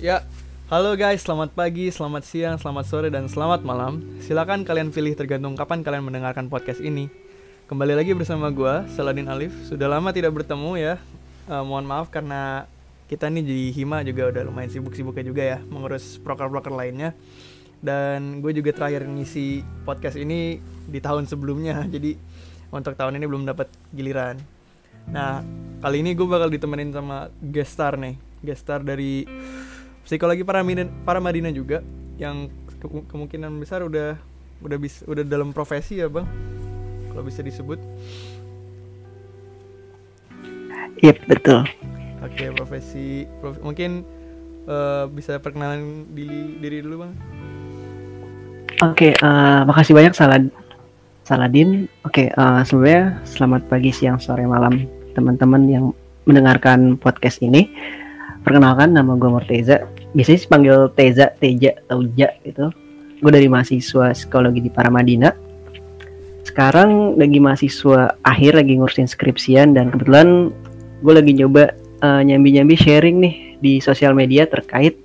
Ya, halo guys, selamat pagi, selamat siang, selamat sore, dan selamat malam. Silakan kalian pilih tergantung kapan kalian mendengarkan podcast ini. Kembali lagi bersama gue, Saladin Alif. Sudah lama tidak bertemu ya. Eh, mohon maaf karena kita nih di Hima juga udah lumayan sibuk-sibuknya juga ya mengurus proker-proker lainnya. Dan gue juga terakhir ngisi podcast ini di tahun sebelumnya. Jadi untuk tahun ini belum dapat giliran. Nah, kali ini gue bakal ditemenin sama guest nih. Guest dari psikologi para para Madinah juga yang ke kemungkinan besar udah udah bisa udah dalam profesi ya bang kalau bisa disebut Iya yep, betul. Oke profesi prof, mungkin uh, bisa perkenalan diri diri dulu bang. Oke okay, uh, eh, makasih banyak Salad Saladin. Oke okay, uh, eh, sebelumnya selamat pagi siang sore malam teman-teman yang mendengarkan podcast ini. Perkenalkan nama gue Morteza biasanya sih panggil Teza, Teja, atau Ja gitu. Gue dari mahasiswa psikologi di Paramadina. Sekarang lagi mahasiswa akhir lagi ngurusin skripsian dan kebetulan gue lagi nyoba uh, nyambi-nyambi sharing nih di sosial media terkait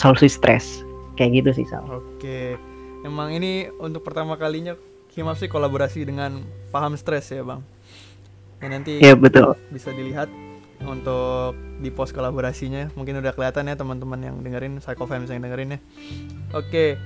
solusi stres. Kayak gitu sih Sal. Oke. Emang ini untuk pertama kalinya Himap sih kolaborasi dengan paham stres ya bang. Ya nanti ya, betul. bisa dilihat untuk di post kolaborasinya. Mungkin udah kelihatan ya teman-teman yang dengerin Psychofans yang dengerin ya. Oke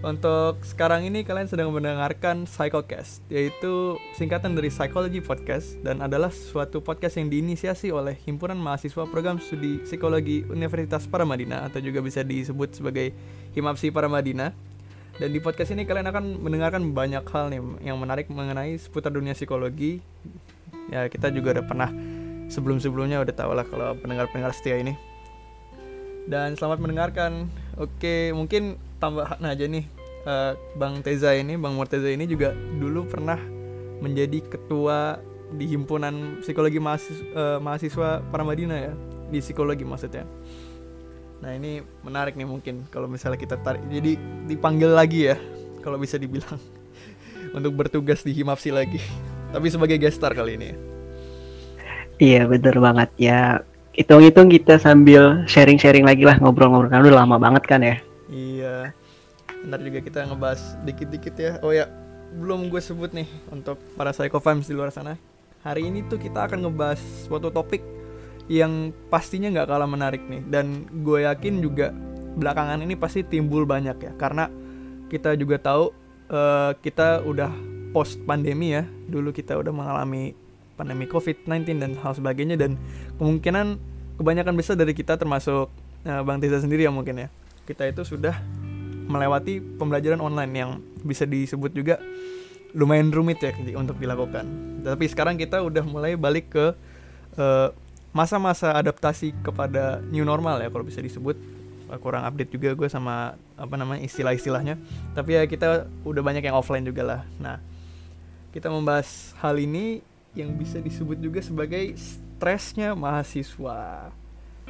untuk sekarang ini kalian sedang mendengarkan Psychocast yaitu singkatan dari Psychology Podcast dan adalah suatu podcast yang diinisiasi oleh himpunan mahasiswa program studi psikologi Universitas Paramadina atau juga bisa disebut sebagai Himapsi Paramadina. Dan di podcast ini kalian akan mendengarkan banyak hal nih yang menarik mengenai seputar dunia psikologi. Ya kita juga udah pernah sebelum-sebelumnya udah tau lah kalau pendengar-pendengar setia ini. Dan selamat mendengarkan. Oke, mungkin tambahan aja nih. Uh, Bang Teza ini, Bang Morteza ini juga dulu pernah menjadi ketua di himpunan psikologi mahasiswa, uh, mahasiswa Paramadina ya, di psikologi maksudnya. Nah ini menarik nih mungkin kalau misalnya kita tarik, jadi dipanggil lagi ya, kalau bisa dibilang untuk bertugas di Himapsi lagi, tapi sebagai gestar kali ini. Ya. Iya bener banget ya. Hitung-hitung kita sambil sharing-sharing lagi lah ngobrol-ngobrol kan udah lama banget kan ya. Iya. Ntar juga kita ngebahas dikit-dikit ya. Oh ya, belum gue sebut nih untuk para psychofans di luar sana. Hari ini tuh kita akan ngebahas suatu topik yang pastinya nggak kalah menarik nih. Dan gue yakin juga belakangan ini pasti timbul banyak ya. Karena kita juga tahu uh, kita udah post pandemi ya. Dulu kita udah mengalami pandemi COVID-19 dan hal sebagainya dan kemungkinan kebanyakan besar dari kita termasuk uh, Bang Tiza sendiri ya mungkin ya. Kita itu sudah melewati pembelajaran online yang bisa disebut juga lumayan rumit ya untuk dilakukan. Tapi sekarang kita udah mulai balik ke eh, masa-masa adaptasi kepada new normal ya kalau bisa disebut. Kurang update juga gue sama apa namanya istilah-istilahnya. Tapi ya kita udah banyak yang offline juga lah. Nah kita membahas hal ini yang bisa disebut juga sebagai stresnya mahasiswa.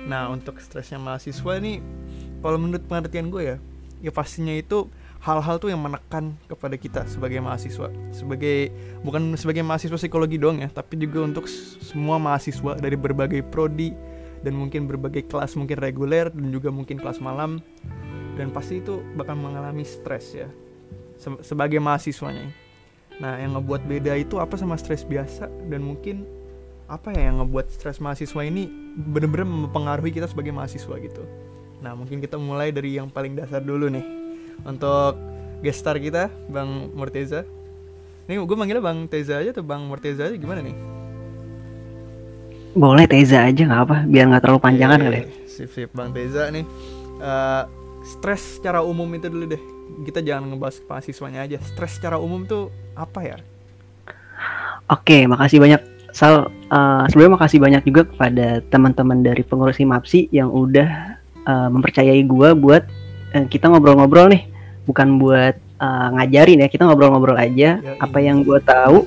Nah, untuk stresnya mahasiswa ini kalau menurut pengertian gue ya, ya pastinya itu hal-hal tuh yang menekan kepada kita sebagai mahasiswa. Sebagai bukan sebagai mahasiswa psikologi doang ya, tapi juga untuk semua mahasiswa dari berbagai prodi dan mungkin berbagai kelas mungkin reguler dan juga mungkin kelas malam dan pasti itu bakal mengalami stres ya sebagai mahasiswanya Nah, yang ngebuat beda itu apa sama stres biasa dan mungkin apa ya yang ngebuat stres mahasiswa ini bener-bener mempengaruhi kita sebagai mahasiswa gitu. Nah, mungkin kita mulai dari yang paling dasar dulu nih. Untuk gestar kita, Bang Morteza. Ini gue manggilnya Bang Teza aja tuh Bang Morteza aja gimana nih? Boleh Teza aja nggak apa, biar nggak terlalu panjangan kali. Ya. Sip sip Bang Teza nih. Uh, stres secara umum itu dulu deh kita jangan ngebahas mahasiswanya aja. Stres secara umum tuh apa ya? Oke makasih banyak. Sal uh, sebelumnya makasih banyak juga kepada teman-teman dari pengurus MAPSI yang udah uh, mempercayai gue buat uh, kita ngobrol-ngobrol nih. Bukan buat uh, ngajarin ya kita ngobrol-ngobrol aja ya, apa yang gue tahu.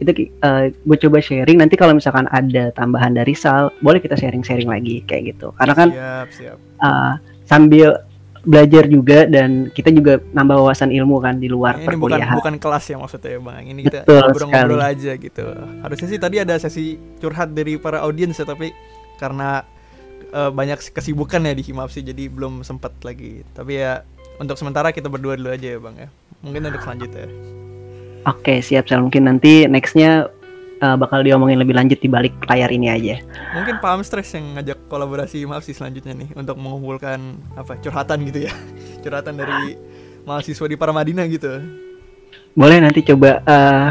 Itu uh, gue coba sharing. Nanti kalau misalkan ada tambahan dari Sal boleh kita sharing-sharing lagi kayak gitu. Karena kan siap, siap. Uh, sambil belajar juga dan kita juga nambah wawasan ilmu kan di luar ini perkuliahan. Bukan, bukan kelas ya maksudnya ya bang. Ini kita ngobrol-ngobrol aja gitu. Harusnya sih tadi ada sesi curhat dari para audiens ya tapi karena eh, banyak kesibukan ya di Himapsi jadi belum sempat lagi. Tapi ya untuk sementara kita berdua dulu aja ya bang ya. Mungkin untuk selanjutnya. Oke, siap Sal. Mungkin nanti nextnya uh, bakal diomongin lebih lanjut di balik layar ini aja. Mungkin Pak Amstres yang ngajak kolaborasi Himapsi selanjutnya nih untuk mengumpulkan apa curhatan gitu ya. curhatan dari mahasiswa di Paramadina gitu. Boleh nanti coba uh,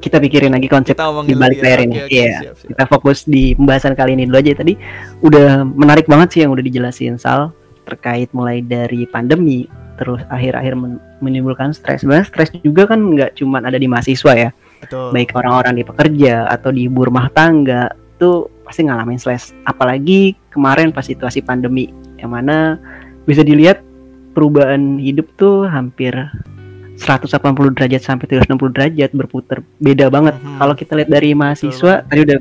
kita pikirin lagi konsep di balik ya. layar ini. Iya. siap, siap. Kita fokus di pembahasan kali ini dulu aja tadi. Udah menarik banget sih yang udah dijelasin Sal terkait mulai dari pandemi terus akhir-akhir men- menimbulkan stres. Sebenarnya stres juga kan nggak cuman ada di mahasiswa ya. Betul. baik orang-orang di pekerja atau di ibu rumah tangga tuh pasti ngalamin stres apalagi kemarin pas situasi pandemi yang mana bisa dilihat perubahan hidup tuh hampir 180 derajat sampai 360 derajat berputar beda banget Mhm. kalau kita lihat dari mahasiswa tadi udah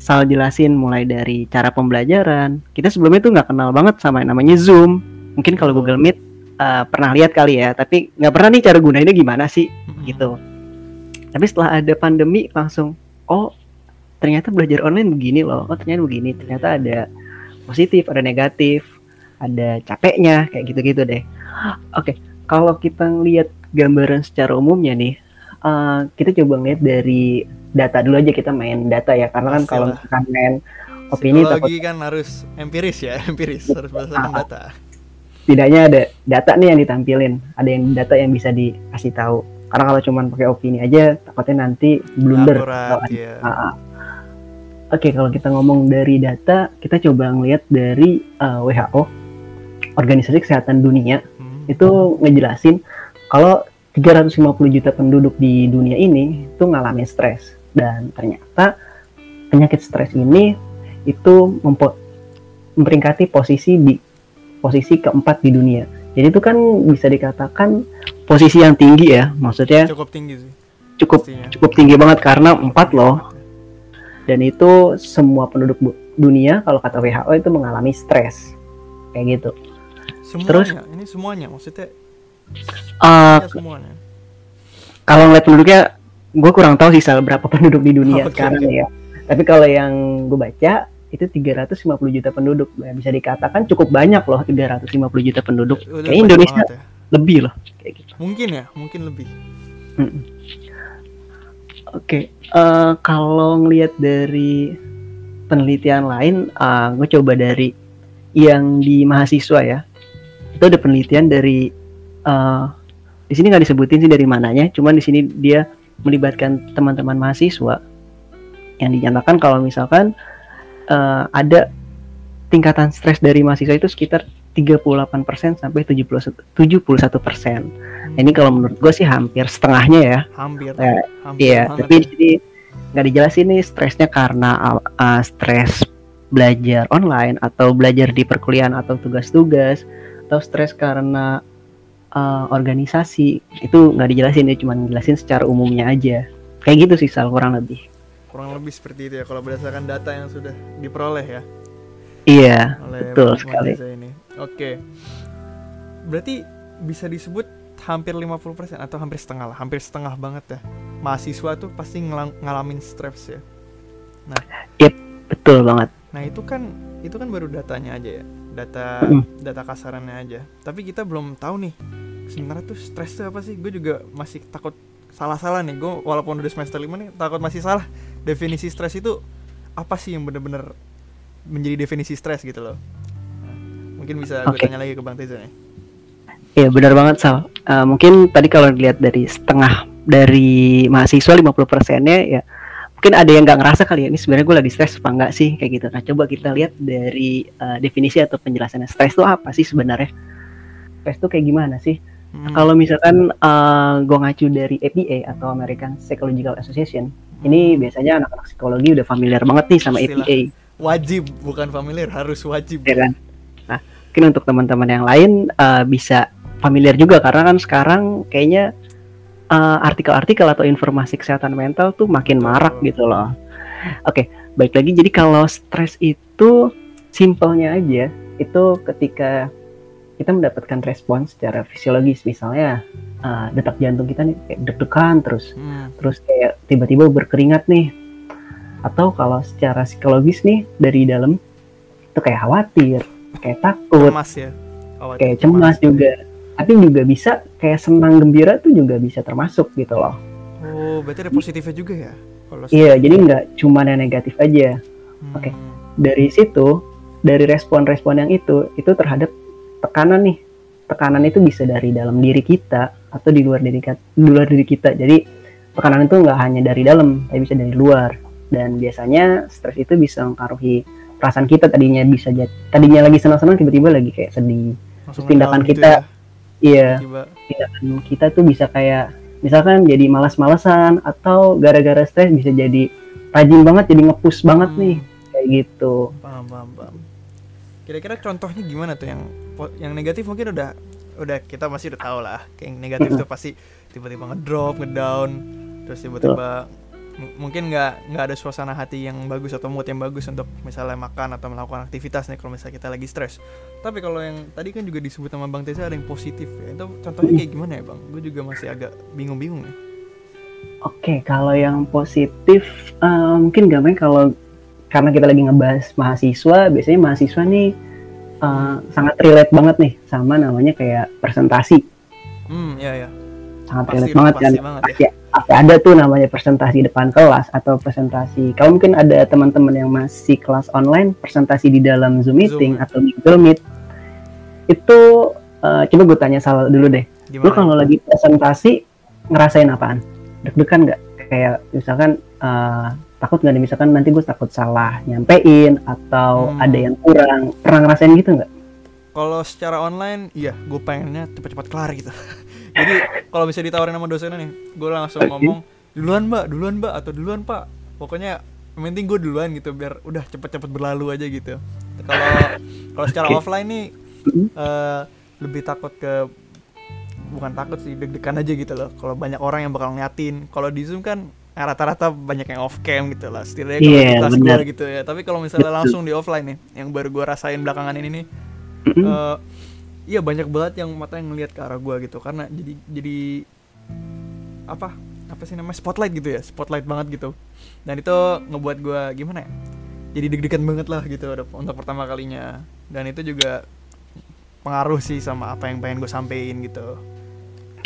Sal jelasin mulai dari cara pembelajaran kita sebelumnya tuh nggak kenal banget sama yang namanya Zoom mungkin kalau Betul. Google Meet eh, pernah lihat kali ya tapi nggak pernah nih cara gunainnya gimana sih Mm-mm. gitu. Tapi setelah ada pandemi langsung oh ternyata belajar online begini loh. Oh ternyata begini. Ternyata ada positif, ada negatif, ada capeknya kayak gitu-gitu deh. Oke, kalau kita ngelihat gambaran secara umumnya nih, eh, kita coba ngeliat dari data dulu aja kita main data ya karena kan kalau misalkan main opini takut Psikologi kan harus empiris ya, empiris harus berdasarkan Ah. data. setidaknya ada data nih yang ditampilin, ada yang data yang bisa dikasih tahu. Karena kalau cuman pakai opini aja takutnya nanti blunder. Akurat, Kalau ada- ya. Ah, ah. Oke, kalau kita ngomong dari data, kita coba ngelihat dari uh, WHO, Organisasi Kesehatan Dunia, Hmm. itu ngejelasin kalau 350 juta penduduk di dunia ini itu ngalamin stres dan ternyata penyakit stres ini itu memperingkati posisi di posisi keempat di dunia. Jadi itu kan bisa dikatakan posisi yang tinggi ya, maksudnya Cukup tinggi sih. cukup pastinya. cukup tinggi banget karena empat loh dan itu semua penduduk dunia kalau kata WHO itu mengalami stres kayak gitu. Semuanya, Terus? ini semuanya maksudnya Eh, ya semuanya. kalau ngeliat penduduknya, gue kurang tahu sih berapa penduduk di dunia Oke, sekarang oke. ya. Tapi kalau yang gue baca itu 350 juta penduduk, Ya, bisa dikatakan cukup banyak loh 350 juta penduduk. Udah Kayak Indonesia ya. lebih loh kayak gitu. Mungkin ya, mungkin lebih. Mm-mm. Oke, eh, kalau ngelihat dari penelitian lain, gue coba dari yang di mahasiswa ya. Itu ada penelitian dari eh, di sini nggak disebutin sih dari mananya, cuman di sini dia melibatkan teman-teman mahasiswa yang dinyatakan kalau misalkan eh, ada tingkatan stres dari mahasiswa itu sekitar 38% sampai 71 71%. Ini kalau menurut gue sih hampir setengahnya ya. Hampir. Ya, hampir Iya, tapi ya. di sini nggak dijelasin nih stresnya karena uh, uh, stres belajar online atau belajar di perkuliahan atau tugas-tugas atau stres karena uh, organisasi itu nggak dijelasin dia cuma dijelasin secara umumnya aja kayak gitu sih Sal kurang lebih kurang lebih seperti itu ya kalau berdasarkan data yang sudah diperoleh ya iya oleh Betul sekali. Ini. Oke. Berarti bisa disebut hampir 50% atau hampir setengah lah, hampir setengah banget ya. Mahasiswa tuh pasti ngelang- ngalamin stres ya. betul banget Nah, itu kan itu kan baru datanya aja ya. Data Mm. data kasarannya aja. Tapi kita belum tahu nih sebenarnya tuh stres tuh apa sih? Gue juga masih takut salah-salah nih. Gue walaupun udah semester 5 nih takut masih salah. Definisi stres itu apa sih yang bener-bener menjadi definisi stres gitu loh. Mungkin bisa gue Oke. tanya lagi ke Bang Teza nih. Iya benar banget Sal Uh, mungkin tadi kalau dilihat dari setengah dari mahasiswa 50 persennya ya mungkin ada yang nggak ngerasa kali ya ini sebenarnya gue lagi stres apa enggak sih kayak gitu nah coba kita lihat dari uh, definisi atau penjelasannya stres itu apa sih sebenarnya stres itu kayak gimana sih Hmm. kalau misalkan uh, gue ngacu dari APA atau American Psychological Association ini biasanya anak-anak psikologi udah familiar banget nih sama Pastilah. APA wajib bukan familiar harus wajib. ya kan nah mungkin untuk teman-teman yang lain uh, bisa familiar juga karena kan sekarang kayaknya uh, artikel-artikel atau informasi kesehatan mental tuh makin marak gitu loh oke baik lagi jadi kalau stres itu simpelnya aja itu ketika kita mendapatkan respon secara fisiologis. Misalnya uh, detak jantung kita nih kayak deg-degan terus. Hmm. terus kayak tiba-tiba berkeringat nih. Atau kalau secara psikologis nih dari dalam itu kayak khawatir kayak takut cemas ya? Khawatir, kayak cemas juga. Tapi juga bisa kayak senang gembira tuh juga bisa termasuk gitu loh. Oh berarti ada positifnya juga ya? Kalau iya jadi nggak cuma yang negatif aja. Hmm. oke. dari situ dari respon-respon yang itu itu terhadap tekanan nih. Tekanan itu bisa dari dalam diri kita atau di luar diri kita di luar diri kita. Jadi tekanan itu nggak hanya dari dalam tapi bisa dari luar. Dan biasanya stres itu bisa mempengaruhi perasaan kita. Tadinya bisa jadi tadinya lagi senang-senang tiba-tiba lagi kayak sedih. Langsung tindakan gitu kita- ya, iya tiba tindakan kita tuh bisa kayak misalkan jadi malas-malesan atau gara-gara stres bisa jadi rajin banget jadi ngepush banget Hmm. nih kayak gitu. Paham paham paham. Kira-kira contohnya gimana tuh yang yang negatif mungkin udah udah kita masih udah tahu lah. Kayak yang negatif tuh pasti tiba-tiba ngedrop ngedown terus tiba-tiba mungkin nggak nggak ada suasana hati yang bagus atau mood yang bagus untuk misalnya makan atau melakukan aktivitas nih kalau misalnya kita lagi stres. Tapi kalau yang tadi kan juga disebut sama bang Teza ada yang positif ya. Itu contohnya kayak gimana ya bang? Gue juga masih agak bingung-bingung nih. Oke, kalau yang positif eh, mungkin gampang kalau karena kita lagi ngebahas mahasiswa, biasanya mahasiswa nih eh, sangat relate banget nih sama namanya kayak presentasi. hmm ya ya Sangat Pasti relate banget kan. pasti banget ya. Pasti, pasti ada tuh namanya presentasi depan kelas atau presentasi. Kalau mungkin ada teman-teman yang masih kelas online, presentasi di dalam Zoom meeting Zoom. atau Google Meet. Itu eh, coba gue tanya salah dulu deh. Lu gimana kalau lagi presentasi ngerasain apaan? Deg-degan nggak? Kayak misalkan eh, takut nggak nih? Misalkan nanti gue takut salah nyampein atau Hmm. ada yang kurang. Pernah ngerasain gitu nggak? Kalau secara online, iya, gue pengennya cepat-cepat kelar gitu. Jadi kalau bisa ditawarin sama dosennya nih, gue langsung ngomong duluan mbak, duluan mbak atau duluan pak. Pokoknya yang penting gue duluan gitu, biar udah cepet-cepet berlalu aja gitu. Kalau kalau secara Oke. offline nih, eh, lebih takut ke bukan takut sih deg-degan aja gitu loh. Kalau banyak orang yang bakal ngeliatin. Kalau di zoom kan rata-rata banyak yang off cam gitu lah. Setidaknya kalau Iya, di kelas benar. gue gitu ya. Tapi kalau misalnya langsung di offline nih, yang baru gue rasain belakangan ini nih, Mm-mm. eh iya banyak banget yang mata yang ngelihat ke arah gua gitu karena jadi jadi apa apa sih namanya spotlight gitu ya spotlight banget gitu dan itu ngebuat gua gimana ya jadi deg-degan banget lah gitu untuk- pertama kalinya dan itu juga pengaruh sih sama apa yang pengen gue sampein gitu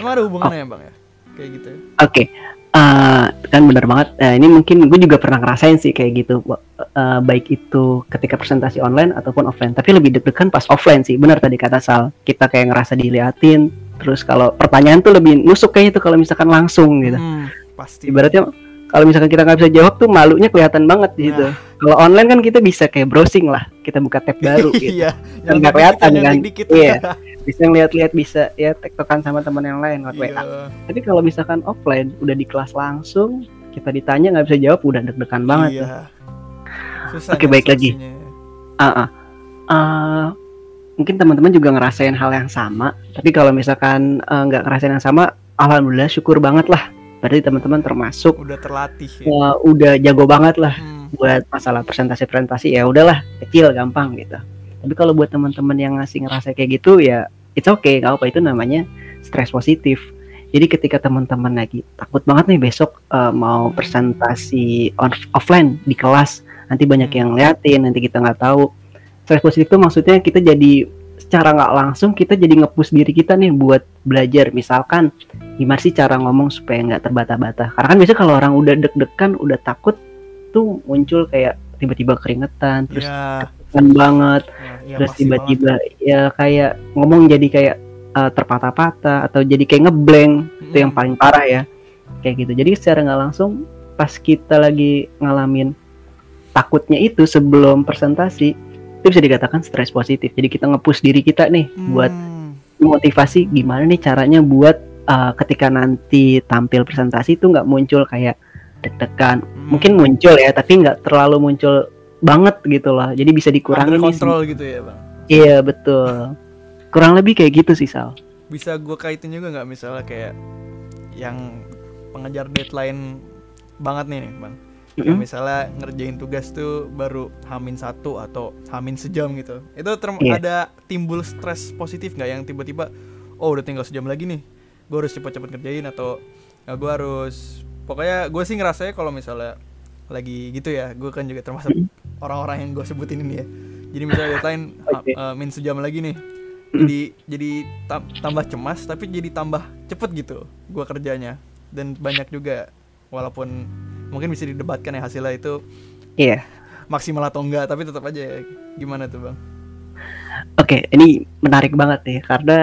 emang ada hubungannya ya bang ya kayak gitu Oke, eh, kan benar banget. Eh, ini mungkin gue juga pernah ngerasain sih kayak gitu, eh, baik itu ketika presentasi online ataupun offline. Tapi lebih deg-degan pas offline sih. Benar tadi kata Sal, kita kayak ngerasa diliatin. Terus kalau pertanyaan tuh lebih nusuk kayaknya tuh kalau misalkan langsung gitu. Hmm, pasti Ibaratnya kalau misalkan kita nggak bisa jawab tuh malunya kelihatan banget di situ. Nah. Kalau online kan kita bisa kayak browsing lah, kita buka tab baru gitu. iya Kan nggak kelihatan kan? Iya. Bisa ngeliat-liat bisa ya tektokan sama teman yang lain lewat WA. Iya. Tapi kalau misalkan offline udah di kelas langsung, kita ditanya nggak bisa jawab udah deg-degan banget. Iya. Susah Oke, nih baik lagi. Ah, ah. Ah, mungkin teman-teman juga ngerasain hal yang sama. Tapi kalau misalkan eh, nggak ngerasain yang sama, alhamdulillah syukur banget lah. Berarti teman-teman termasuk Udah terlatih ya. eh, udah jago banget lah Hmm. buat masalah presentasi-presentasi ya udahlah kecil gampang gitu. Tapi kalau buat teman-teman yang ngasih ngerasa kayak gitu ya it's okay, nggak apa itu namanya stres positif. Jadi ketika teman-teman lagi takut banget nih besok eh, mau presentasi on- offline di kelas, nanti banyak Hmm. yang ngeliatin, nanti kita nggak tahu. Stres positif itu maksudnya kita jadi secara nggak langsung kita jadi ngepush diri kita nih buat belajar. Misalkan gimana sih cara ngomong supaya nggak terbata-bata. Karena kan biasanya kalau orang udah deg-degan, udah takut tuh muncul kayak tiba-tiba keringetan, terus ya, kan banget, ya, ya, terus tiba-tiba ya kayak ngomong jadi kayak eh, terpatah-patah atau jadi kayak ngeblank banget. itu yang paling parah ya kayak gitu jadi secara nggak langsung pas kita lagi ngalamin takutnya itu sebelum presentasi itu bisa dikatakan stres positif. Jadi kita ngepush diri kita nih buat Hmm. motivasi gimana nih caranya buat eh, ketika nanti tampil presentasi itu nggak muncul kayak deg-degan. Hmm. mungkin muncul ya tapi nggak terlalu muncul banget gitu loh. Jadi bisa dikurangin kontrol gitu ya bang? Iya betul. Kurang lebih kayak gitu sih Sal. Bisa gue kaitin juga nggak misalnya kayak yang pengejar deadline banget nih bang Kayak Mm-mm. misalnya ngerjain tugas tuh baru hamin satu atau hamin sejam gitu itu term- Iya. ada timbul stres positif nggak yang tiba-tiba oh udah tinggal sejam lagi nih gue harus cepet-cepet ngerjain atau ya gue harus pokoknya gue sih ngerasanya kalau misalnya lagi gitu ya gue kan juga termasuk orang-orang yang gue sebutin ini ya Jadi misalnya deadline ha- Oke. eh, min sejam lagi nih. Jadi jadi tam- tambah cemas tapi jadi tambah cepet gitu gua kerjanya dan banyak juga walaupun mungkin bisa didebatkan ya hasilnya itu Iya. maksimal atau enggak tapi tetap aja ya. gimana tuh bang? Oke, ini menarik banget nih karena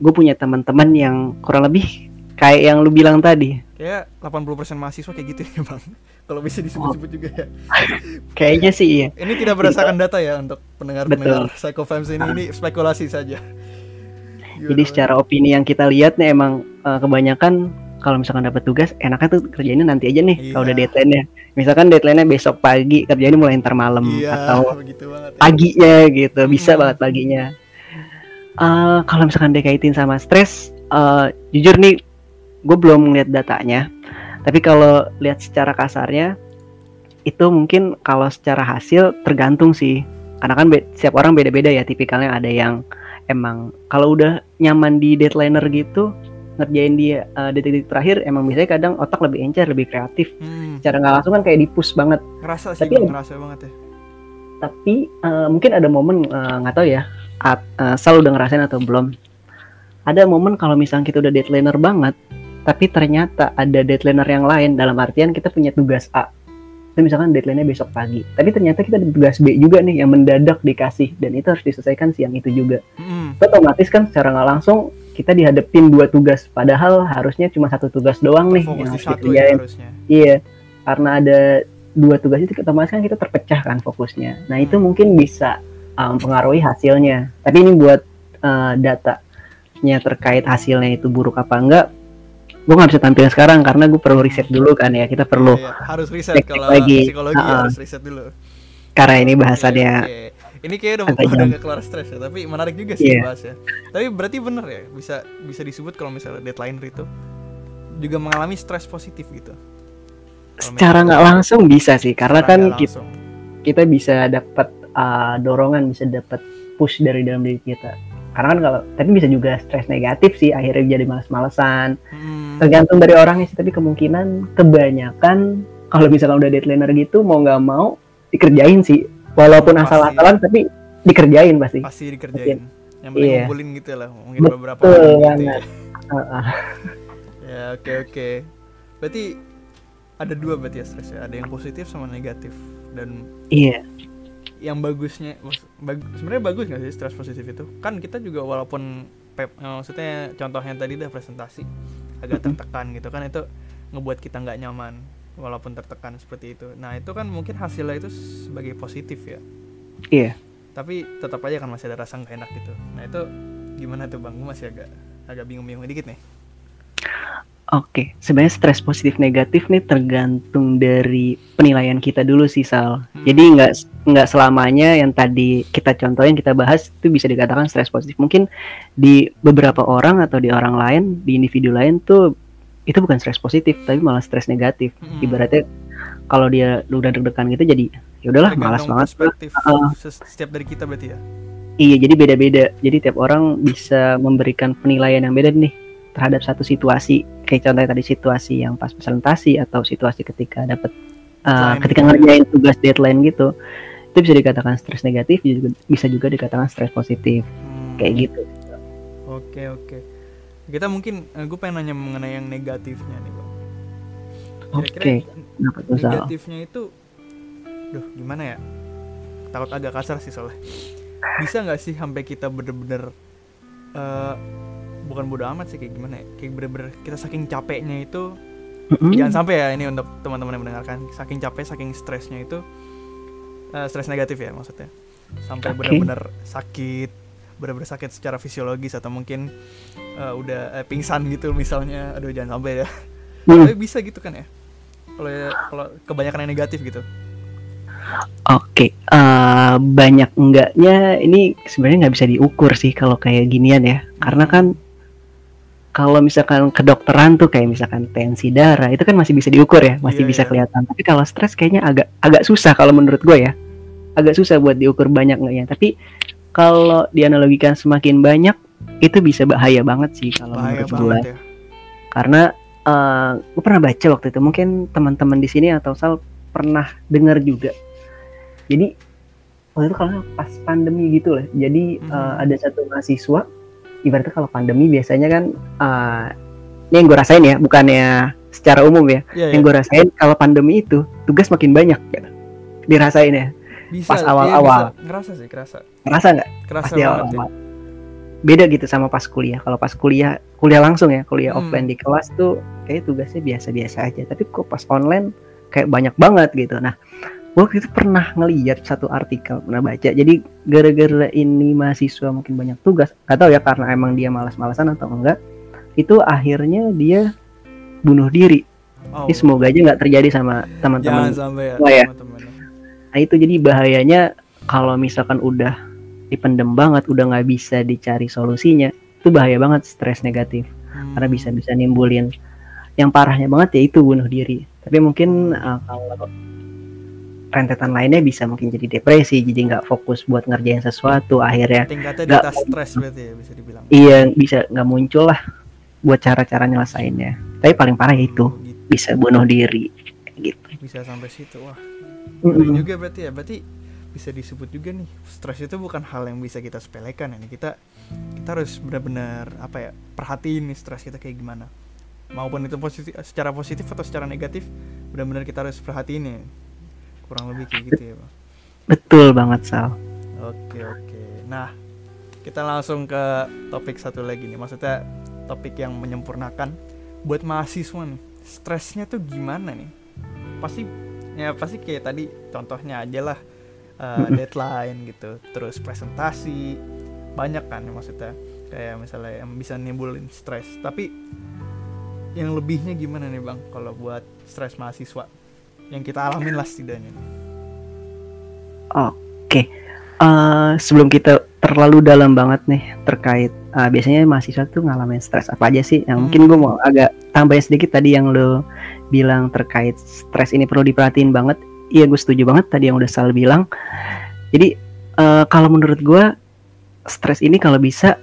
gue punya teman-teman yang kurang lebih kayak yang lu bilang tadi. Kayak 80% mahasiswa kayak gitu ya bang. Kalau bisa disebut-sebut juga ya. Kayaknya sih iya. Ini tidak berdasarkan data ya untuk pendengar-pendengar Psychofams ini ini spekulasi saja. Gimana, Jadi secara opini yang kita lihat nih emang eh, kebanyakan kalau misalkan dapat tugas enaknya tuh kerjainnya nanti aja nih Iya. kalau udah deadline-nya. Misalkan deadline-nya besok pagi kerjainnya mulai ntar malam iya, atau begitu banget. ya. paginya gitu bisa Mm. banget paginya Eh, kalau misalkan dikaitin sama stres eh, jujur nih gue belum ngeliat datanya tapi kalau lihat secara kasarnya itu mungkin kalau secara hasil tergantung sih karena kan setiap orang beda-beda ya tipikalnya ada yang emang kalau udah nyaman di deadlineer gitu ngerjain di eh, detik-detik terakhir emang biasanya kadang otak lebih encer lebih kreatif. Hmm, secara nggak langsung kan kayak dipus banget. Ngerasa sih, Tapi- Bang, ngerasa banget ya. tapi eh, mungkin ada momen eh, nggak tahu ya at, eh, Sal udah ngerasain atau belum? Ada momen kalau misalnya kita udah deadlineer banget tapi ternyata ada deadlineer yang lain dalam artian kita punya tugas A. Itu misalkan deadline-nya besok pagi tapi ternyata kita ada tugas B juga nih yang mendadak dikasih dan itu harus diselesaikan siang itu juga. Itu otomatis kan secara nggak langsung kita dihadapin dua tugas padahal harusnya cuma satu tugas doang nih fokus yang harus ya dikerjain harusnya. Iya, karena ada dua tugas itu otomatis kan kita terpecah kan fokusnya. Nah itu Hmm. mungkin bisa um, mempengaruhi hasilnya. Tapi ini buat uh, datanya terkait hasilnya itu buruk apa enggak, gue nggak bisa tampil sekarang karena gue perlu riset dulu kan ya. Kita perlu Iya, harus riset kalau lagi. psikologi Ha-ha. harus riset dulu. karena ini bahasannya Oke, oke. Ini kayak udah agak udah keluar stres ya, tapi menarik juga sih Iya. dibahas ya. Tapi berarti bener ya, bisa bisa disebut kalau misalnya deadline itu juga mengalami stres positif gitu. Secara misalnya- nggak langsung bisa sih karena kan kita, kita bisa dapat uh, dorongan, bisa dapat push dari dalam diri kita. Karena kan kalau tapi bisa juga stres negatif sih akhirnya jadi malas-malesan Hmm, tergantung dari orangnya sih tapi kemungkinan kebanyakan kalau misalkan udah deadlineer gitu mau nggak mau dikerjain sih walaupun asal-asalan tapi dikerjain pasti pasti dikerjain. Yang penting Iya. ngumpulin gitu lah, mungkin Betul beberapa gitu banget. ya. Heeh. Ya oke oke. Berarti ada dua berarti ya stres ya. Ada yang positif sama negatif. Dan iya yang bagusnya, bag- sebenarnya bagus nggak sih stres positif itu? Kan kita juga walaupun pep, eh, maksudnya contohnya tadi udah presentasi agak tertekan gitu kan itu ngebuat kita nggak nyaman walaupun tertekan seperti itu. Nah itu kan mungkin hasilnya itu sebagai positif ya. iya Tapi tetap aja kan masih ada rasa nggak enak gitu. Nah itu gimana tuh bang? Gue masih agak agak bingung-bingung dikit nih. oke sebenarnya stres positif negatif nih tergantung dari penilaian kita dulu sih Sal Hmm. jadi nggak nggak selamanya yang tadi kita contohin kita bahas itu bisa dikatakan stres positif mungkin di beberapa orang atau di orang lain di individu lain tuh itu bukan stres positif tapi malah stres negatif. Hmm. ibaratnya kalau dia udah deg-degan gitu jadi ya udahlah malas banget. perspektif ses- setiap dari kita berarti ya. iya jadi beda-beda. Jadi tiap orang bisa memberikan penilaian yang beda nih terhadap satu situasi. Kayak contohnya tadi situasi yang pas presentasi atau situasi ketika dapat uh, Deadline. ketika ngerjain tugas deadline gitu. Itu bisa dikatakan stres negatif juga bisa juga dikatakan stres positif. Hmm. kayak gitu. Oke oke. Kita mungkin gue pengen nanya mengenai yang negatifnya nih bang. tuh Sal? negatifnya itu, duh gimana ya? Takut agak kasar sih soalnya. Bisa nggak sih sampai kita bener-bener eh, bukan bodo amat sih kayak gimana ya? Kayak bener-bener kita saking capeknya itu Mm-mm. jangan sampai ya ini untuk teman-teman yang mendengarkan saking capek saking stresnya itu eh, stres negatif ya maksudnya sampai Oke. benar-benar sakit benar-benar sakit secara fisiologis atau mungkin eh, udah eh, pingsan gitu misalnya aduh jangan sampai ya Hmm. tapi bisa gitu kan ya kalau ya- kalau kebanyakan yang negatif gitu Oke, eh, banyak enggaknya ini sebenarnya nggak bisa diukur sih kalau kayak ginian ya, karena kan kalau misalkan kedokteran tuh kayak misalkan tensi darah itu kan masih bisa diukur ya, masih Iya, bisa iya. kelihatan. Tapi kalau stres kayaknya agak agak susah kalau menurut gue ya, agak susah buat diukur banyak enggaknya. Tapi kalau dianalogikan semakin banyak itu bisa bahaya banget sih kalau bahaya menurut gue ya karena eh gue pernah baca waktu itu mungkin teman-teman di sini atau sal pernah dengar juga jadi waktu itu kalau pas pandemi gitu lah jadi Mhm. eh, ada satu mahasiswa ibaratnya kalau pandemi biasanya kan eh, ini yang gue rasain ya bukannya secara umum ya Iya, yang iya. gue rasain kalau pandemi itu tugas makin banyak gitu. dirasain ya bisa, pas iya, awal-awal. bisa. ngerasa sih, kerasa. ngerasa nggak Kerasa pas di banget ya. awal beda gitu sama pas kuliah kalau pas kuliah kuliah langsung ya kuliah Hmm. offline di kelas tuh kayak tugasnya biasa-biasa aja tapi kok pas online kayak banyak banget gitu nah waktu itu pernah ngeliat satu artikel pernah baca jadi gara-gara ini mahasiswa mungkin banyak tugas nggak tahu ya karena emang dia malas-malasan atau enggak itu akhirnya dia bunuh diri Oh, ini semoga aja nggak terjadi sama teman-teman sampai ya, Wah, ya. Nah itu jadi bahayanya kalau misalkan udah dipendem banget, udah nggak bisa dicari solusinya, itu bahaya banget stres negatif Hmm. karena bisa bisa nimbulin yang parahnya banget ya itu bunuh diri. Tapi mungkin uh, kalau rentetan lainnya bisa mungkin jadi depresi, jadi nggak fokus buat ngerjain sesuatu, akhirnya tingkatnya atas stres berarti ya bisa dibilang. iya bisa nggak muncul lah buat cara-cara nyelesainnya. Tapi paling parah itu Gitu. bisa bunuh diri gitu. Bisa sampai situ. Wah, Mm-mm. juga berarti ya. Berarti bisa disebut juga nih, stres itu bukan hal yang bisa kita sepelekan ya. nih. Kita kita harus benar-benar apa ya, perhatiin nih stres kita kayak gimana. Maupun itu positif secara positif atau secara negatif, benar-benar kita harus perhatiin ya. Kurang lebih kayak gitu ya, Bang. Betul banget Sal. Oke oke. Nah, kita langsung ke topik satu lagi nih. Maksudnya topik yang menyempurnakan buat mahasiswa nih. Stresnya tuh gimana nih? Pasti ya pasti kayak tadi contohnya aja lah uh, deadline gitu. Terus presentasi banyak kan ya maksudnya kayak misalnya yang bisa nimbulin stres. Tapi yang lebihnya gimana nih bang? Kalau buat stres mahasiswa yang kita alamin lah setidaknya. Oke, Eh, sebelum kita terlalu dalam banget nih terkait eh, biasanya mahasiswa tuh ngalamin stres apa aja sih? Yang Hmm. mungkin gue mau agak tambahin sedikit tadi yang lo bilang terkait stres ini perlu diperhatiin banget. Iya gue setuju banget tadi yang udah Sal bilang. Jadi eh, kalau menurut gue stres ini kalau bisa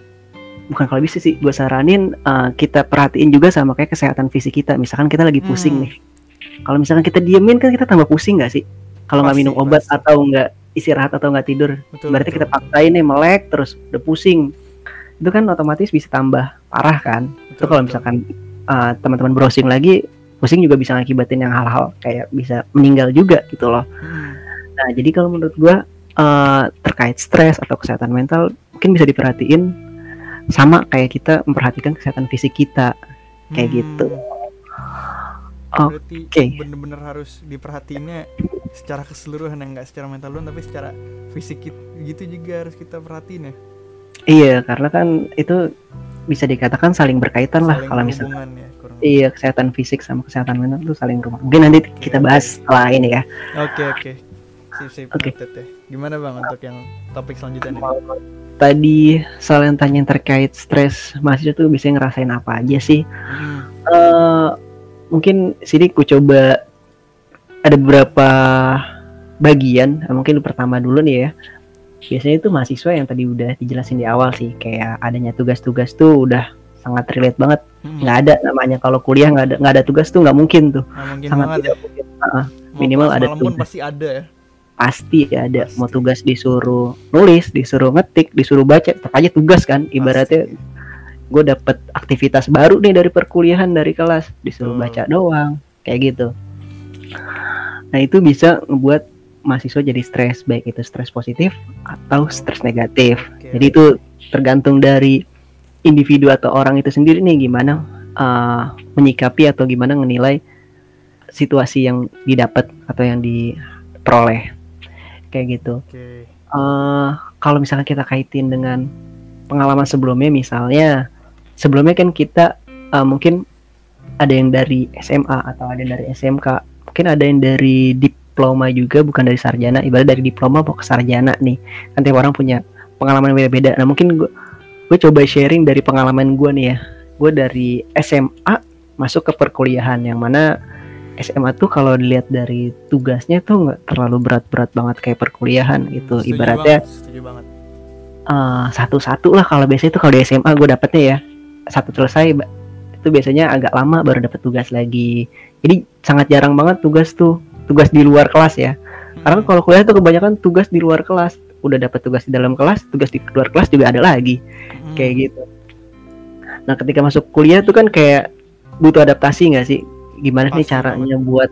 bukan kalau bisa sih gue saranin eh, kita perhatiin juga sama kayak kesehatan fisik kita. Misalkan kita lagi pusing Hmm. nih. Kalau misalkan kita diemin kan kita tambah pusing nggak sih? Kalau nggak minum obat pasti. atau nggak istirahat atau nggak tidur, Betul. berarti betul. kita paksain nih melek terus udah pusing. Itu kan otomatis bisa tambah parah kan? Betul, Itu kalau misalkan uh, teman-teman browsing lagi, pusing juga bisa ngakibatin yang hal-hal kayak bisa meninggal juga gitu loh. Hmm. Nah, jadi kalau menurut gua uh, terkait stres atau kesehatan mental mungkin bisa diperhatiin sama kayak kita memperhatikan kesehatan fisik kita. Kayak gitu. Berarti Oke. bener-bener harus diperhatiinnya secara keseluruhan ya nggak secara mental doang tapi secara fisik gitu juga harus kita perhatiin ya. Iya, karena kan itu bisa dikatakan saling berkaitan lah Saling kalau misalkan berhubungan ya. Iya kesehatan fisik sama kesehatan mental itu saling berhubungan. Mungkin nanti kita bahas setelah ini ya. Oke oke. Sip sip Oke. ya. Gimana bang untuk yang topik selanjutnya nih? Tadi soal yang tanya terkait stres mahasiswa tuh biasanya ngerasain apa aja sih? Hmm. eh mungkin sini ku coba ada beberapa bagian. Eh, Mungkin pertama dulu nih ya. Biasanya itu mahasiswa yang tadi udah dijelasin di awal sih, kayak adanya tugas-tugas tuh udah sangat relate banget. Hmm. Nggak ada namanya kalau kuliah nggak ada nggak ada tugas tuh nggak mungkin tuh. Mungkin sangat banget ya. tidak mungkin. Heeh, Mau minimal ada malam pun tugas. pasti ada ya. pasti ada. Pasti. Mau tugas disuruh nulis, disuruh ngetik, disuruh baca, tetap aja tugas kan. Ibaratnya gue dapet aktivitas baru nih dari perkuliahan dari kelas disuruh Betul. baca doang kayak gitu nah itu bisa ngebuat mahasiswa jadi stres baik itu stres positif atau stres negatif Oke. jadi itu tergantung dari individu atau orang itu sendiri nih gimana uh, menyikapi atau gimana menilai situasi yang didapat atau yang diperoleh. Kayak gitu. Oke. eh kalau misalnya kita kaitin dengan pengalaman sebelumnya misalnya sebelumnya kan kita eh, mungkin ada yang dari SMA atau ada yang dari SMK mungkin ada yang dari diploma juga bukan dari sarjana. Ibarat dari diploma mau ke sarjana nih. Tiap orang punya pengalaman beda-beda. Nah mungkin gue gue coba sharing dari pengalaman gue nih ya. Gue dari SMA masuk ke perkuliahan yang mana SMA tuh kalau dilihat dari tugasnya tuh nggak terlalu berat-berat banget kayak perkuliahan gitu. Hmm, setuju ibaratnya banget, setuju banget. eh, satu-satu lah kalau biasanya itu kalau di SMA gue dapetnya ya. Satu selesai itu biasanya agak lama baru dapet tugas lagi. Jadi sangat jarang banget tugas tuh tugas di luar kelas ya. Karena kalau kuliah tuh kebanyakan tugas di luar kelas. Udah dapat tugas di dalam kelas, tugas di luar kelas juga ada lagi. Mm. Kayak gitu. Nah, ketika masuk kuliah tuh kan kayak butuh adaptasi nggak sih? Gimana nih Pasti caranya buat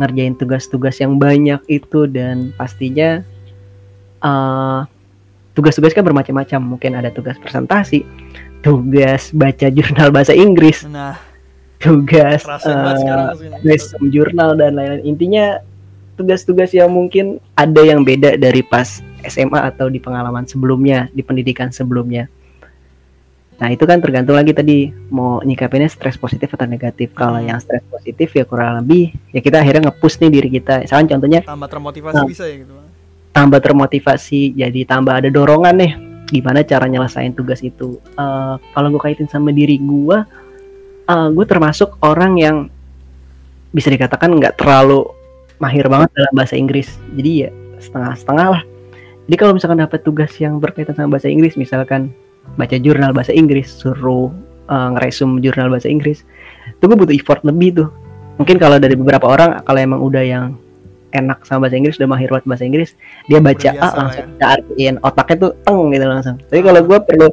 ngerjain tugas-tugas yang banyak itu dan pastinya eh tugas-tugas kan bermacam-macam. Mungkin ada tugas presentasi, tugas baca jurnal bahasa Inggris, Nah, tugas resume jurnal dan lain-lain. Intinya tugas-tugas yang mungkin ada yang beda dari pas SMA atau di pengalaman sebelumnya, di pendidikan sebelumnya. Nah, itu kan tergantung lagi tadi mau nyikapinnya stres positif atau negatif. Kalau Hmm. yang stres positif ya kurang lebih ya kita akhirnya nge-push nih diri kita. Misalkan contohnya Tambah termotivasi Nah. bisa ya gitu. Tambah termotivasi, jadi tambah ada dorongan nih gimana cara nyelesain tugas itu. Eh, kalau gue kaitin sama diri gue, eh gue termasuk orang yang bisa dikatakan nggak terlalu mahir banget dalam bahasa Inggris. Jadi ya setengah-setengah lah. Jadi kalau misalkan dapat tugas yang berkaitan sama bahasa Inggris, misalkan baca jurnal bahasa Inggris, suruh eh, ngeresum jurnal bahasa Inggris, itu gue butuh effort lebih tuh. Mungkin kalau dari beberapa orang, kalau emang udah yang enak sama bahasa Inggris, udah mahir banget bahasa Inggris, dia baca ah lah langsung bisa artiin otaknya tuh teng gitu langsung. Tapi kalau gue perlu